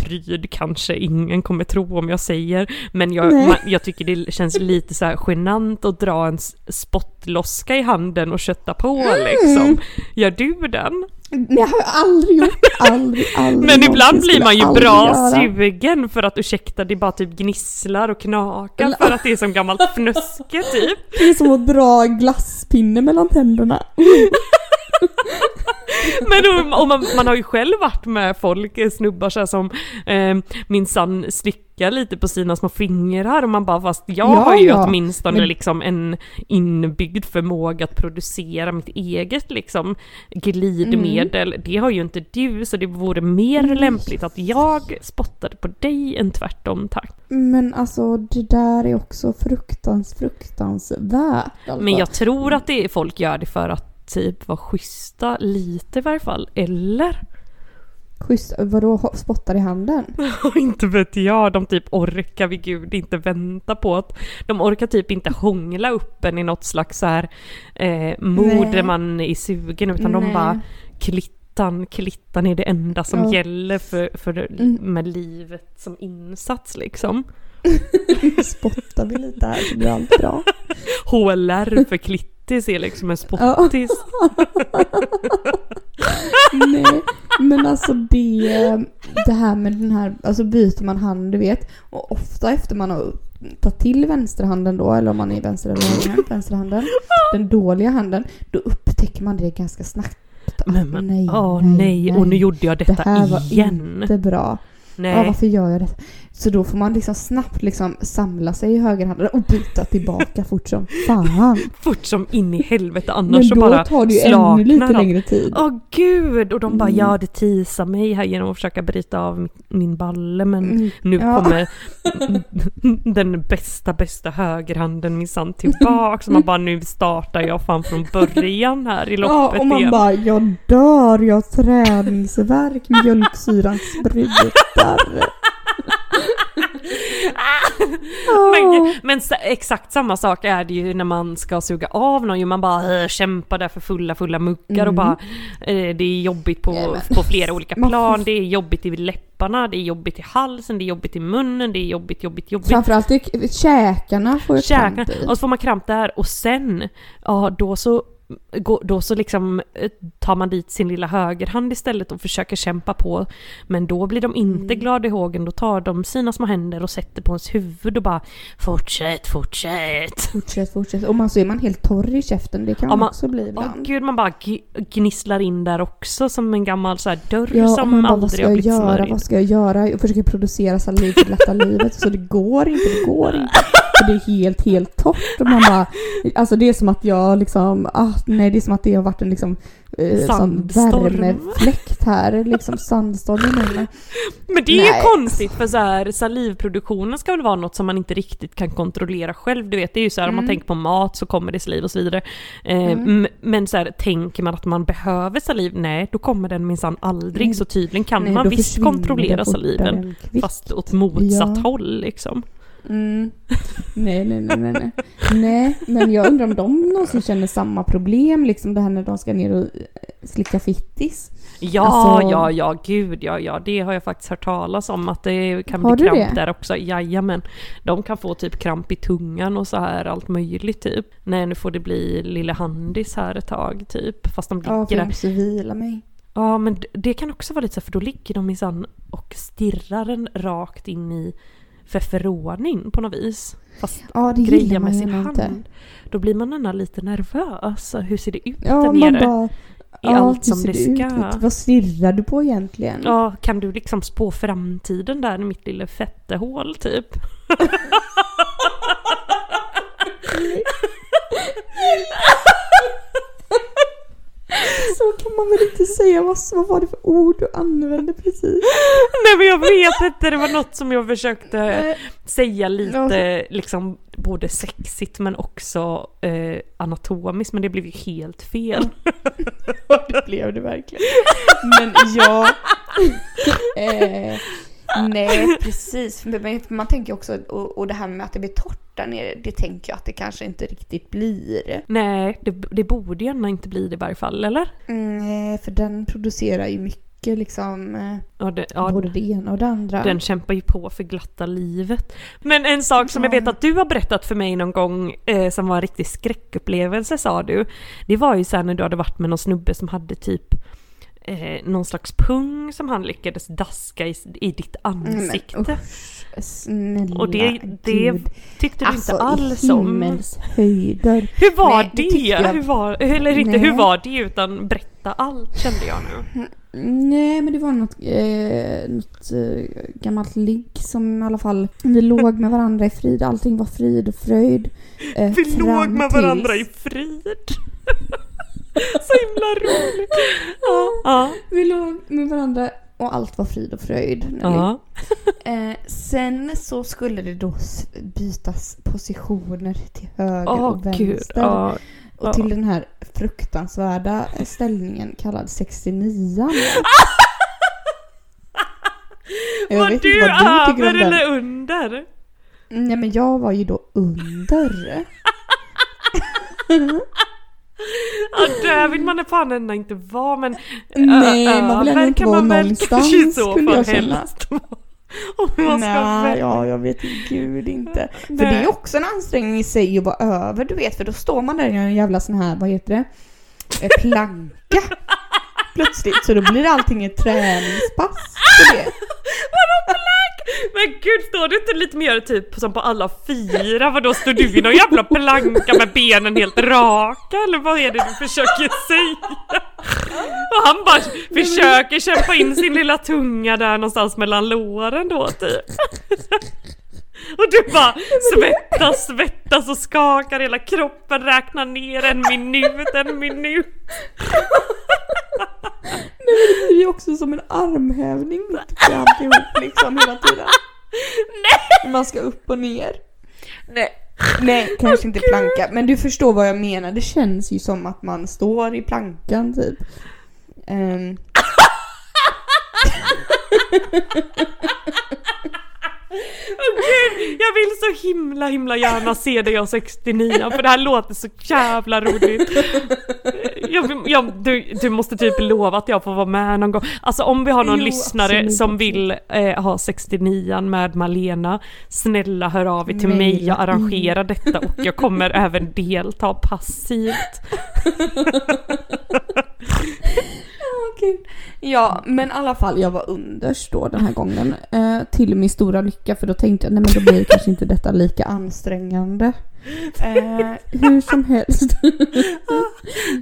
pryd kanske ingen kommer tro om jag säger, men jag, man, jag tycker det känns lite så här genant att dra en spottloska i handen och kötta på Mm. liksom. Gör du den? Nej, jag har aldrig gjort. Aldrig, aldrig. Men ibland blir man ju bra göra. sugen för att ursäkta, det bara typ gnisslar och knakar för att det är som gammalt fnöske typ. Det är som att dra glasspinne mellan tänderna. Men och, man, man har ju själv varit med folk, eh, snubbar så som eh, minsann slickar lite på sina små fingrar och man bara fast jag Ja, har ju ja. åtminstone Men- liksom en inbyggd förmåga att producera mitt eget liksom glidmedel. Det har ju inte du så det vore mer Mm. lämpligt att jag spottade på dig än tvärtom tack. Men alltså det där är också fruktans, fruktansvärt. Alltså. Men jag tror att det är folk gör det för att typ vara schyssta lite i varje fall, eller? Schysst, vadå spottar i handen? inte vet jag, de typ orkar vid gud inte vänta på att de orkar typ inte hångla upp en i något slags så här eh, mod där man är sugen utan de Nej. bara klittan, klittan är det enda som Ja. gäller för, för Mm. med livet som insats liksom. Spottar vi lite här så blir allt bra. HLR för klittis är liksom en spottis. Nej, men alltså det, det här med den här, alltså byter man hand du vet. Och ofta efter man har tagit till vänsterhanden då, eller om man är vänster eller höger, vänsterhanden, den dåliga handen, då upptäcker man det ganska snabbt. Men, men, nej, åh nej, nej, och nu gjorde jag Det detta här var igen. inte bra. Nej. Ja, varför gör jag det? Så då får man liksom snabbt liksom samla sig i högerhanden och byta tillbaka fort som fan. Fort som in i helvete Men annars så då bara tar det ju ännu lite längre tid. Åh gud! Och de bara Mm. ja det tisar mig här genom att försöka bryta av min, balle men Mm, nu ja. kommer den bästa bästa högerhanden minsann tillbaks. Man bara nu startar jag fan från början här i Ja, loppet och man igen. bara jag dör, jag har träningsvärk, mjölksyran sprutar. Men, men sa- exakt samma sak är det ju när man ska suga av någon. ju. Man bara äh, kämpar där för fulla, fulla muggar och Mm. bara eh, det är jobbigt på, men- på flera olika plan. Det är jobbigt i läpparna, det är jobbigt i halsen, det är jobbigt i munnen, det är jobbigt, jobbigt, jobbigt. Framförallt i käkarna får jag Käkarna, kramp i. och så får man kramp där och sen, ja då så då så liksom eh, tar man dit sin lilla högerhand istället och försöker kämpa på. Men då blir de inte Mm. glada i hågen, då tar de sina små händer och sätter på ens huvud och bara Fortsätt, fortsätt! Fortsätt, fortsätt. Och man så är man helt torr i käften, det kan Ja, man också bli Åh ibland. gud, man bara gnisslar in där också som en gammal så här dörr Ja, som man bara, vad ska aldrig har jag blivit göra, smörjd. vad ska jag göra? Jag försöker producera saliv för lätta livet, så det går inte, det går inte. Det är helt, helt torrt. Och man bara, alltså det är som att jag liksom, ah, nej det är som att det har varit en liksom eh, sån värmefläkt här, liksom sandstorm i munnen. Men det är Nej. konstigt för så här, salivproduktionen ska väl vara något som man inte riktigt kan kontrollera själv. Du vet, det är ju så här om man Mm. tänker på mat så kommer det saliv och så vidare. Eh, Mm. Men så här, tänker man att man behöver saliv? Nej, då kommer den minsann aldrig. Nej. Så tydligen kan Nej, man visst kontrollera saliven. Fast åt motsatt Ja. håll liksom. Mm. Nej, nej, nej, nej, nej. Nej, men jag undrar om de någonsin känner samma problem, liksom det här när de ska ner och eh, slicka fittis. Ja, Alltså- ja, ja, gud ja, ja. Det har jag faktiskt hört talas om att det kan Har bli kramp det? där också. Jajamän. De kan få typ kramp i tungan och så här allt möjligt typ. Nej, nu får det bli lilla handis här ett tag typ. Fast de ligger Ja, för jag där. måste vila mig. Ja, men det kan också vara lite så här, för då ligger de minsann och stirrar en rakt in i feferonin på något vis. Fast Ja, det gillar med sin hand. inte. Då blir man gärna lite nervös. Hur ser det ut Ja, där nere? bara... I allt som det ser ut? ska. Vad stirrar du på egentligen? Ja, kan du liksom spå framtiden där i mitt lilla fettehål typ? Så kan man väl inte säga? Vad, vad var det för ord du använde precis? Nej men jag vet inte, det var något som jag försökte Nej. säga lite liksom både sexigt men också eh, anatomiskt men det blev ju helt fel. det blev det verkligen. Men ja... eh, nej, precis. Men Man tänker också, och, och det här med att det blir torrt där nere, det tänker jag att det kanske inte riktigt blir. Nej, det, det borde gärna inte bli det i varje fall, eller? Mm, för den producerar ju mycket liksom, eh, Ja, det, ja, både det ena och det andra. Den kämpar ju på för glatta livet. Men en sak som jag Ja. vet att du har berättat för mig någon gång eh, som var en riktig skräckupplevelse sa du. Det var ju så här när du hade varit med någon snubbe som hade typ eh, någon slags pung som han lyckades daska i, i ditt ansikte. Men, usch, snälla Och det, det gud. tyckte du Alltså inte alls om. höjder. Hur var Nej, det det? jag- Hur var, eller inte hur Nej. var det utan berätta allt kände jag nu. Nej men det var något, eh, något eh, gammalt ligg som i alla fall, vi låg med varandra i frid, allting var frid och fröjd. Eh, Vi låg med tills- varandra i frid. Så himla roligt. Ja, ja. Vi låg med varandra och allt var frid och fröjd. Ja. Eh, sen så skulle det då bytas positioner till höger Åh och vänster. gud. Ja. och till den här fruktansvärda ställningen kallad 69 Jag Var vet du inte vad du tycker över eller under? Nej men jag var ju då under. Ja, där vill man fan ändå inte vara men Nej, ö- man vill ändå inte vara någonstans, i så skulle jag känna. Nej, ja, jag vet inte, gud inte. För Nej. det är också en ansträngning i sig att vara över, du vet. För då står man där i en jävla sån här, vad heter det? Planka. Plötsligt, så då blir allting ett träningspass. Vadå? Men gud, står du inte lite mer typ som på alla fyra? Vadå, står du i någon jävla planka med benen helt raka eller vad är det du försöker säga? Och han bara försöker kämpa in sin lilla tunga där någonstans mellan låren då typ. Och du bara svettas, svettas och skakar hela kroppen, räknar ner en minut, en minut. Det blir ju också som en armhävning mitt i alltihop liksom hela tiden. Nej! Man ska upp och ner. Nej. Nej, kanske inte planka. Men du förstår vad jag menar. Det känns ju som att man står i plankan typ. Ehm, Gud, jag vill så himla himla gärna se dig jag 69 för det här låter så jävla roligt. Jag, jag, du, du måste typ lova att jag får vara med någon gång. Alltså om vi har någon Jo, lyssnare absolut, som vill eh, ha 69 med Malena, snälla hör av er till mig, Maila jag arrangerar detta och jag kommer även delta passivt. Gud. Ja, men i alla fall jag var underst då den här gången. Eh, till min stora lycka för då tänkte jag nej men då blir kanske inte detta lika ansträngande. Eh, hur som helst.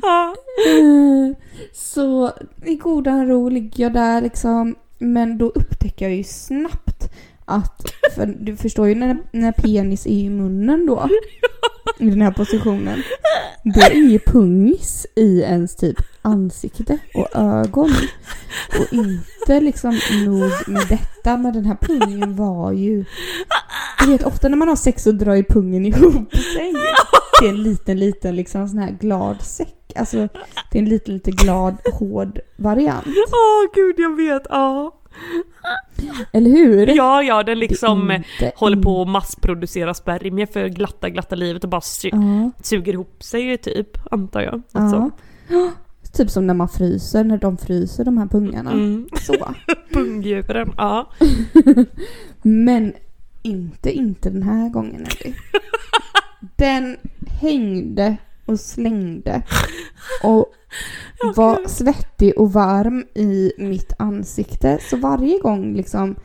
Ja. Eh, så i godan ro ligger jag där liksom. Men då upptäcker jag ju snabbt att, för du förstår ju när, när penis är i munnen då. I den här positionen. Då är ju pungis i ens typ ansikte och ögon. Och inte liksom nog med detta, men den här pungen var ju... Du vet ofta när man har sex så drar ju pungen ihop sig. Det är en liten, liten liksom sån här glad säck. Alltså det är en liten, lite glad, hård variant. Åh gud jag vet, ja. Eller hur? Ja ja, den liksom eh, inte håller på att massproducera spermier för glatta glatta livet och bara su- Ja. suger ihop sig typ, antar jag. Alltså. ja. Typ som när man fryser, när de fryser de här pungarna. Mm. Så. Pungdjuren, ja. Men inte, inte den här gången Ellie. Den hängde och slängde och var svettig och varm i mitt ansikte. Så varje gång liksom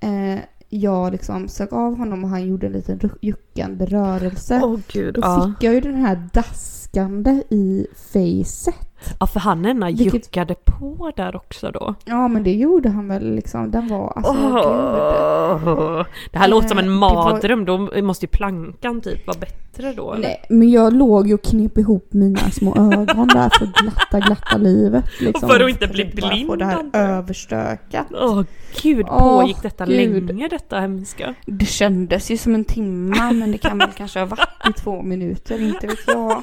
eh, jag liksom sög av honom och han gjorde en liten juckande rörelse. Åh gud, Då ja. fick jag ju den här daskande i facet. Ja för han ena Vilket- juckade på där också då. Ja men det gjorde han väl liksom. Den var alltså gud. Åh. Det här låter som Eh, en var- mardröm, då måste ju plankan typ vara bättre då eller? Nej, men jag låg ju och knep ihop mina små ögon där för att glatta, glatta livet. Liksom. För att inte bli bara få det här blind, överstökat. Åh gud, Åh, pågick detta gud. länge detta hemska? Det kändes ju som en timma, men det kan väl kanske ha varit i två minuter, inte vet jag.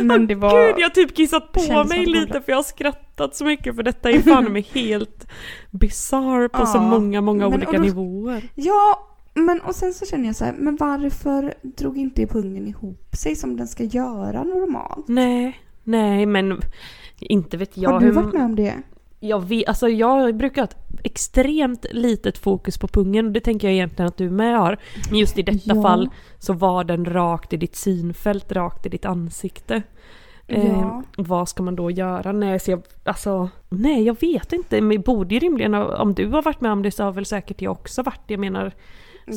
Men det var... Gud, jag har typ kissat på mig lite bra. för jag har skrattat så mycket för detta är fan mig helt bizarr på så Ja, många, många men olika då- nivåer. Ja, men och sen så känner jag så här, men varför drog inte pungen ihop sig som den ska göra normalt? Nej, nej men inte vet jag har du hur- varit med om det? Jag, vet, alltså jag brukar ha ett extremt litet fokus på pungen och det tänker jag egentligen att du med har. Men just i detta Ja. fall så var den rakt i ditt synfält, rakt i ditt ansikte. Eh, Ja. vad ska man då göra? Nej, så jag, alltså, nej, jag vet inte. Men borde ju rimligen, om du har varit med om det så har väl säkert jag också varit. Jag menar,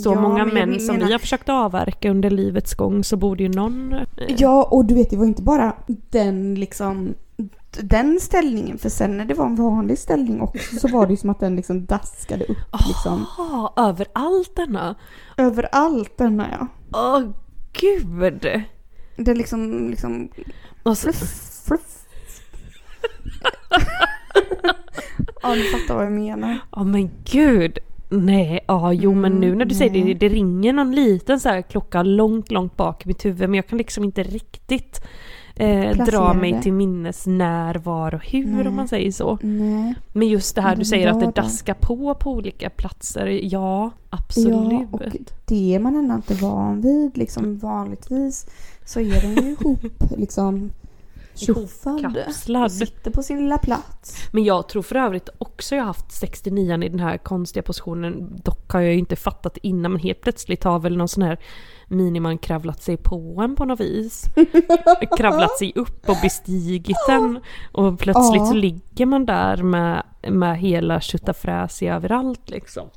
så Ja, många men män som menar- vi har försökt avverka under livets gång så borde ju någon... eh, Ja, och du vet det var inte bara den liksom den ställningen, för sen när det var en vanlig ställning också så var det ju som att den liksom daskade upp liksom Ah, överallt denna! överallt denna ja. Åh gud! Det liksom, liksom Och så, fluff, fluff. ja, du fattar vad jag menar. Ja men gud! Nej, ja jo men nu när du säger det, nej. det ringer någon liten så här klocka långt, långt bak i mitt huvud men jag kan liksom inte riktigt eh, dra mig till minnes när, var och hur Nej. om man säger så. Nej. Men just det här du säger att det daskar på på olika platser, ja absolut. Ja, och det är man ändå inte van vid. Liksom vanligtvis så är den ju ihop liksom Tjoffad. Sitter på sin lilla plats. Men jag tror för övrigt också jag har haft 69 i den här konstiga positionen. Dock har jag ju inte fattat innan men helt plötsligt har väl någon sån här miniman kravlat sig på en på något vis. kravlat sig upp och bestigit den. Och plötsligt Ja. så ligger man där med, med hela tjottafräs överallt liksom.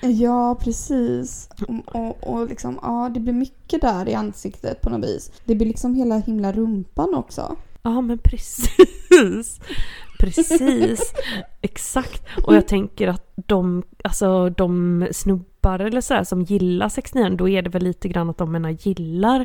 Ja, precis. Och, och, och liksom, ja, det blir mycket där i ansiktet på något vis. Det blir liksom hela himla rumpan också. Ja men precis. Precis. Exakt. Och jag tänker att de, alltså de snubbar eller så här som gillar 69 då är det väl lite grann att de menar gillar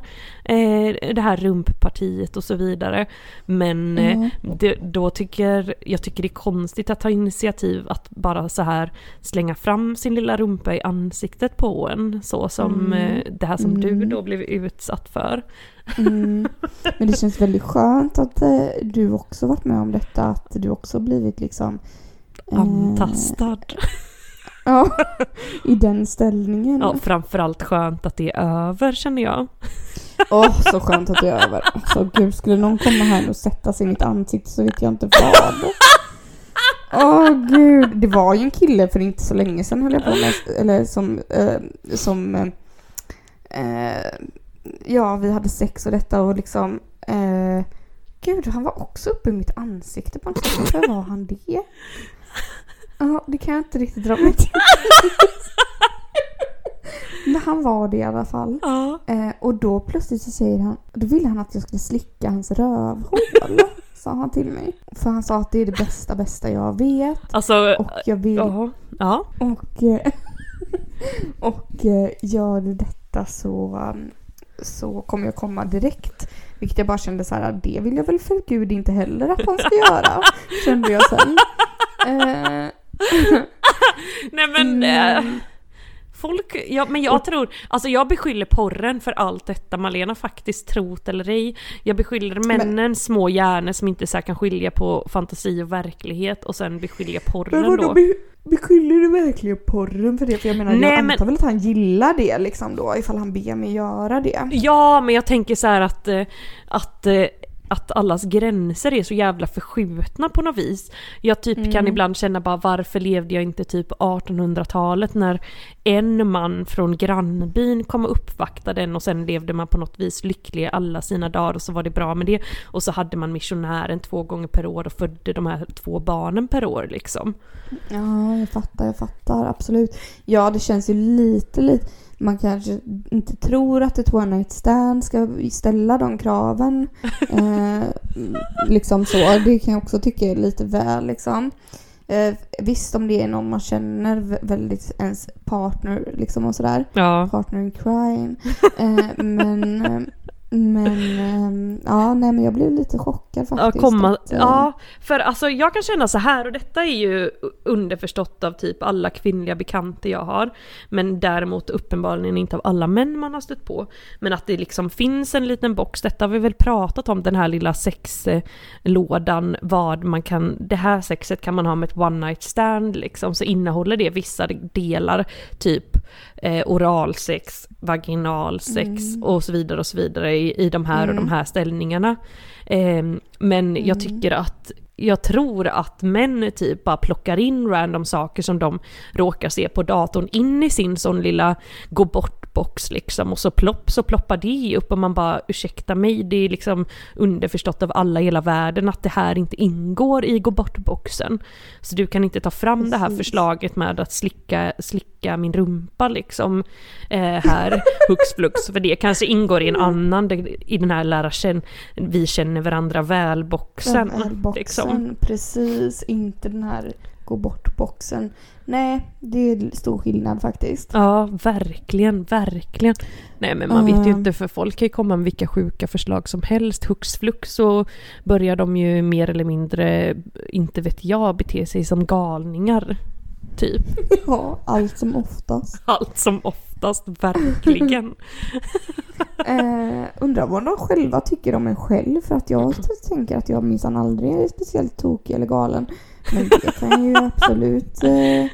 eh, det här rumppartiet och så vidare. Men eh, det, då tycker jag tycker det är konstigt att ta initiativ att bara så här slänga fram sin lilla rumpa i ansiktet på en. Så som eh, det här som du då blev utsatt för. Mm. Men det känns väldigt skönt att eh, du också varit med om detta. Att du också blivit liksom... eh, Antastad. Ja, i den ställningen. Ja, framförallt skönt att det är över känner jag. Åh, så skönt att det är över. Så gud, skulle någon komma här och sätta sig i mitt ansikte så vet jag inte vad. Åh gud, det var ju en kille för inte så länge sedan höll jag på med, eller som, eh, som, eh, eh, ja vi hade sex och detta och liksom, eh, gud han var också uppe i mitt ansikte på något sätt. Varför var han det? Ja, det kan jag inte riktigt dra mig till. Men han var det i alla fall. Ja. Eh, och då plötsligt så säger han, då ville han att jag skulle slicka hans rövhål. sa han till mig. För han sa att det är det bästa, bästa jag vet. Alltså, Och jag vill, ja. ja. och, eh, och eh, gör du detta så, um, så kommer jag komma direkt. Vilket jag bara kände så här, det vill jag väl för gud inte heller att han ska göra. Kände jag sen. Nej men... Mm. Eh, folk, ja, men jag tror, alltså jag beskyller porren för allt detta Malena faktiskt trot eller ej. Jag beskyller männen små hjärnor som inte så kan skilja på fantasi och verklighet och sen beskyller porren Men vadå, då. be, beskyller du verkligen porren för det? För jag menar, Nej, jag men- antar väl att han gillar det liksom då, ifall han ber mig göra det. Ja, men jag tänker så här att, eh, att, eh, att allas gränser är så jävla förskjutna på något vis. Jag typ Mm. kan ibland känna bara varför levde jag inte typ 1800-talet när en man från grannbyn kom och uppvaktade en och sen levde man på något vis lycklig alla sina dagar och så var det bra med det. Och så hade man missionären två gånger per år och födde de här två barnen per år liksom. Ja, jag fattar, jag fattar. Absolut. Ja, det känns ju lite, lite... Man kanske inte tror att ett one night stand ska ställa de kraven. eh, liksom så. Det kan jag också tycka är lite väl liksom. Eh, visst om det är någon man känner vä- väldigt ens partner liksom och sådär. Ja. Partner in crime. Eh, men... Men eh, ja, nej men jag blev lite chockad Ja, faktiskt. komma, att, eh, ja, för alltså jag kan känna så här och detta är ju underförstått av typ alla kvinnliga bekanta jag har. Men däremot uppenbarligen inte av alla män man har stött på. Men att det liksom finns en liten box, detta har vi väl pratat om, den här lilla sexlådan, vad man kan, det här sexet kan man ha med ett one night stand liksom, så innehåller det vissa delar, typ eh, oralsex, vaginalsex och så vidare och så vidare i, i de här och de här ställningarna. Ehm, men jag tycker att jag tror att män typ bara plockar in random saker som de råkar se på datorn in i sin sån lilla gå bort-box liksom och så plopp så ploppar det upp och man bara ursäkta mig, det är liksom underförstått av alla i hela världen att det här inte ingår i gå bort-boxen. Så du kan inte ta fram det här Precis. förslaget med att slicka, slicka min rumpa liksom eh, här hux flux för det kanske ingår i en annan, det- i den här lära känna, vi känner varandra väl-boxen. boxen Liksom. precis. Inte den här gå bort-boxen. Nej, det är stor skillnad faktiskt. Ja, verkligen, verkligen. Nej men man vet ju Mm. inte för folk kan ju komma med vilka sjuka förslag som helst. Hux flux så börjar de ju mer eller mindre, inte vet jag, bete sig som galningar. Typ. Ja, allt som oftast. Allt som oftast, verkligen. Eh, undrar vad de själva tycker om en själv. För att jag tänker att jag minsann aldrig är speciellt tokig eller galen. Men det kan ju absolut eh,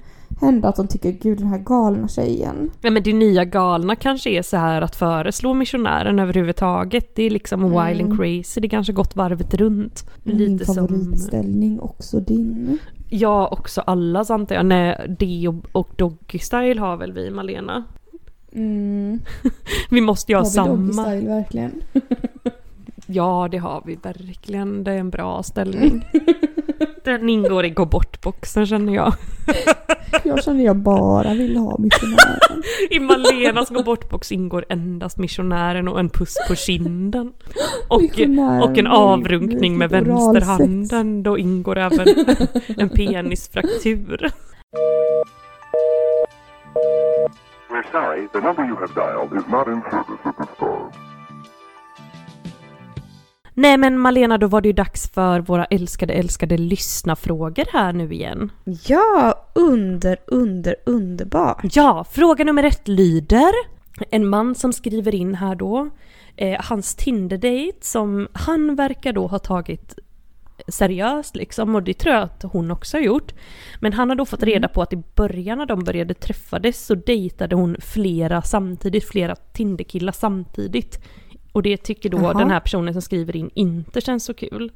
hända att de tycker gud den här galna tjejen. Ja, men det nya galna kanske är så här att föreslå missionären överhuvudtaget. Det är liksom wild and crazy, det kanske gått varvet runt. Min Lite som... favoritställning, också din. Ja, också allas antar jag. Nej, det och, och Doggy Style har väl vi Malena? Mm. Vi måste ju ha Har vi doggy samma. style verkligen? Ja, det har vi verkligen. Det är en bra ställning. Den ingår i gå bort-boxen känner jag. Jag känner jag bara vill ha missionären. I Malenas gå bort-box ingår endast missionären och en puss på kinden. Och, och en avrunkning med vänsterhanden. Då ingår även en penisfraktur. We're sorry, the number you have dialed is not in service at this time. Nej men Malena, då var det ju dags för våra älskade, älskade lyssnafrågor här nu igen. Ja, under, under, underbart. Ja, fråga nummer ett lyder. En man som skriver in här då. Eh, hans Tinder-date som han verkar då ha tagit seriöst liksom och det tror jag att hon också har gjort. Men han har då fått reda på att i början när de började träffades så dejtade hon flera samtidigt, flera Tinder-killar samtidigt. Och det tycker då Jaha. den här personen som skriver in inte känns så kul.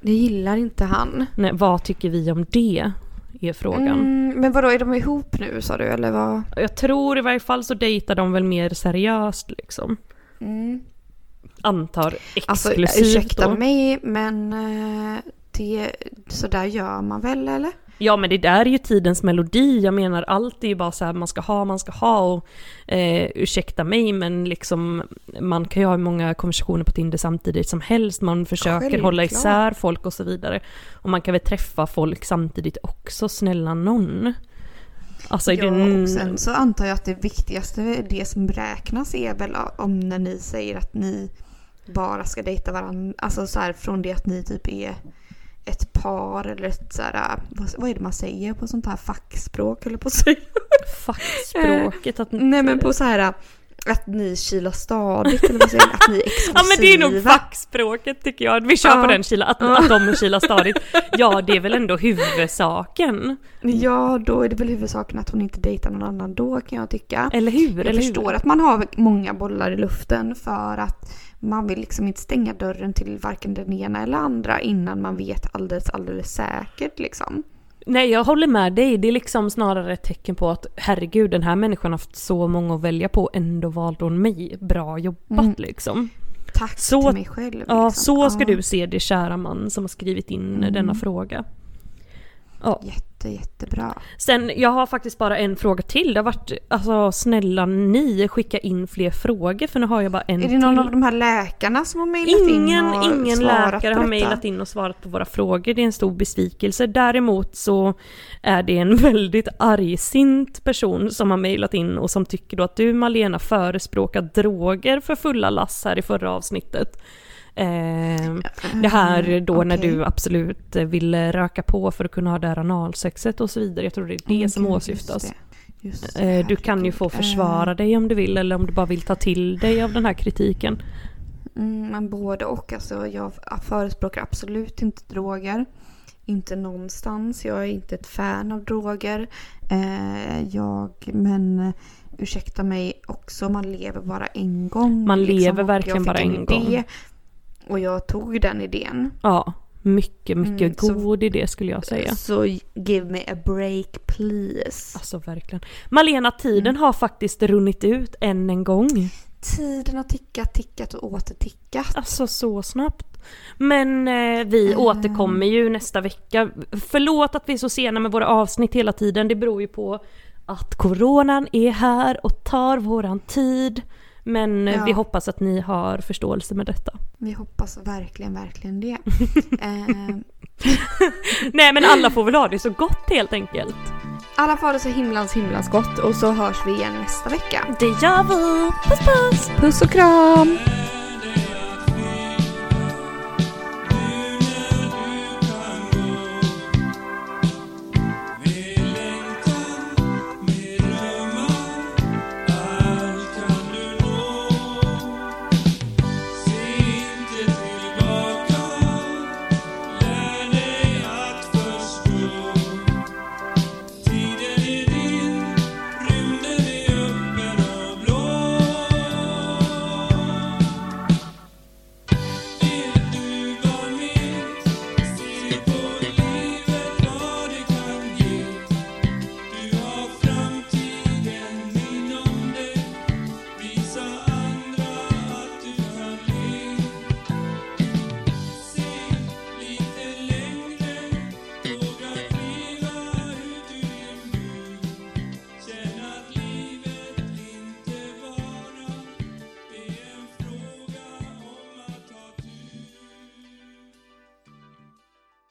Det gillar inte han. Nej, vad tycker vi om det? Är frågan. Mm, men vadå, är de ihop nu sa du eller vad? Jag tror i varje fall så dejtar de väl mer seriöst liksom. Mm. Antar Alltså exklusivt ursäkta då. mig men eh, det, så där gör man väl eller? Ja men det där är ju tidens melodi, jag menar allt är ju bara så här man ska ha, man ska ha och eh, ursäkta mig men liksom man kan ju ha många konversationer på Tinder samtidigt som helst, man försöker Självklart. hålla isär folk och så vidare. Och man kan väl träffa folk samtidigt också, snälla någon. Alltså Ja, och sen så antar jag att det viktigaste, det som räknas är väl om när ni säger att ni bara ska dejta varandra. Alltså så här från det att ni typ är ett par eller ett så här, vad, vad är det man säger på sånt här fackspråk eller på att säga? Fackspråket att... Nej men på så här att ni kilar stadigt eller vad säger man? Att ni är exklusiva. Ja men det är nog fackspråket tycker jag, vi kör Ja. på den kila, att, att de kilar stadigt. Ja det är väl ändå huvudsaken. Ja, då är det väl huvudsaken att hon inte dejtar någon annan då kan jag tycka. Eller hur? Jag eller förstår hur? att man har många bollar i luften för att man vill liksom inte stänga dörren till varken den ena eller andra innan man vet alldeles, alldeles säkert liksom. Nej jag håller med dig, det är liksom snarare ett tecken på att herregud den här människan har haft så många att välja på, ändå valde hon mig. Bra jobbat Mm. liksom. Tack Så- till mig själv. Ja, liksom. så ska Ja, du se det kära man som har skrivit in Mm. denna fråga. Ja. Jätte, jättebra. Sen, jag har faktiskt bara en fråga till. Det har varit, alltså snälla ni, skicka in fler frågor för nu har jag bara en Är det någon till. av de här läkarna som har mejlat in Ingen, och ingen läkare har mejlat in och svarat på våra frågor. Det är en stor besvikelse. Däremot så är det en väldigt argsint person som har mejlat in och som tycker då att du Malena förespråkar droger för fulla lass här i förra avsnittet. Eh, det här då när okej. du absolut ville röka på för att kunna ha det här analsexet och så vidare. Jag tror det är det Mm, som åsyftas. just det. Just Eh, Du kan ju få försvara dig om du vill eller om du bara vill ta till dig av den här kritiken. Mm, men både och. Alltså, jag förespråkar absolut inte droger. Inte någonstans. Jag är inte ett fan av droger. Eh, jag, men eh, ursäkta mig också, man lever bara en gång. Man lever och jag verkligen bara en idé, gång. Och jag tog den idén. Ja, mycket, mycket Mm, så- god idé skulle jag säga. Så give me a break please. Alltså verkligen. Malena, tiden har faktiskt runnit ut än en gång. Tiden har tickat, tickat och åter tickat. Alltså så snabbt. Men eh, vi Eh. återkommer ju nästa vecka. Förlåt att vi är så sena med våra avsnitt hela tiden. Det beror ju på att coronan är här och tar våran tid. Men eh, Ja. vi hoppas att ni har förståelse med detta. Vi hoppas verkligen, verkligen det. eh, Nej men alla får väl ha det så gott helt enkelt. alla får ha det så himlans himlans gott och så hörs vi igen nästa vecka. Det gör vi! Puss puss! Puss och kram!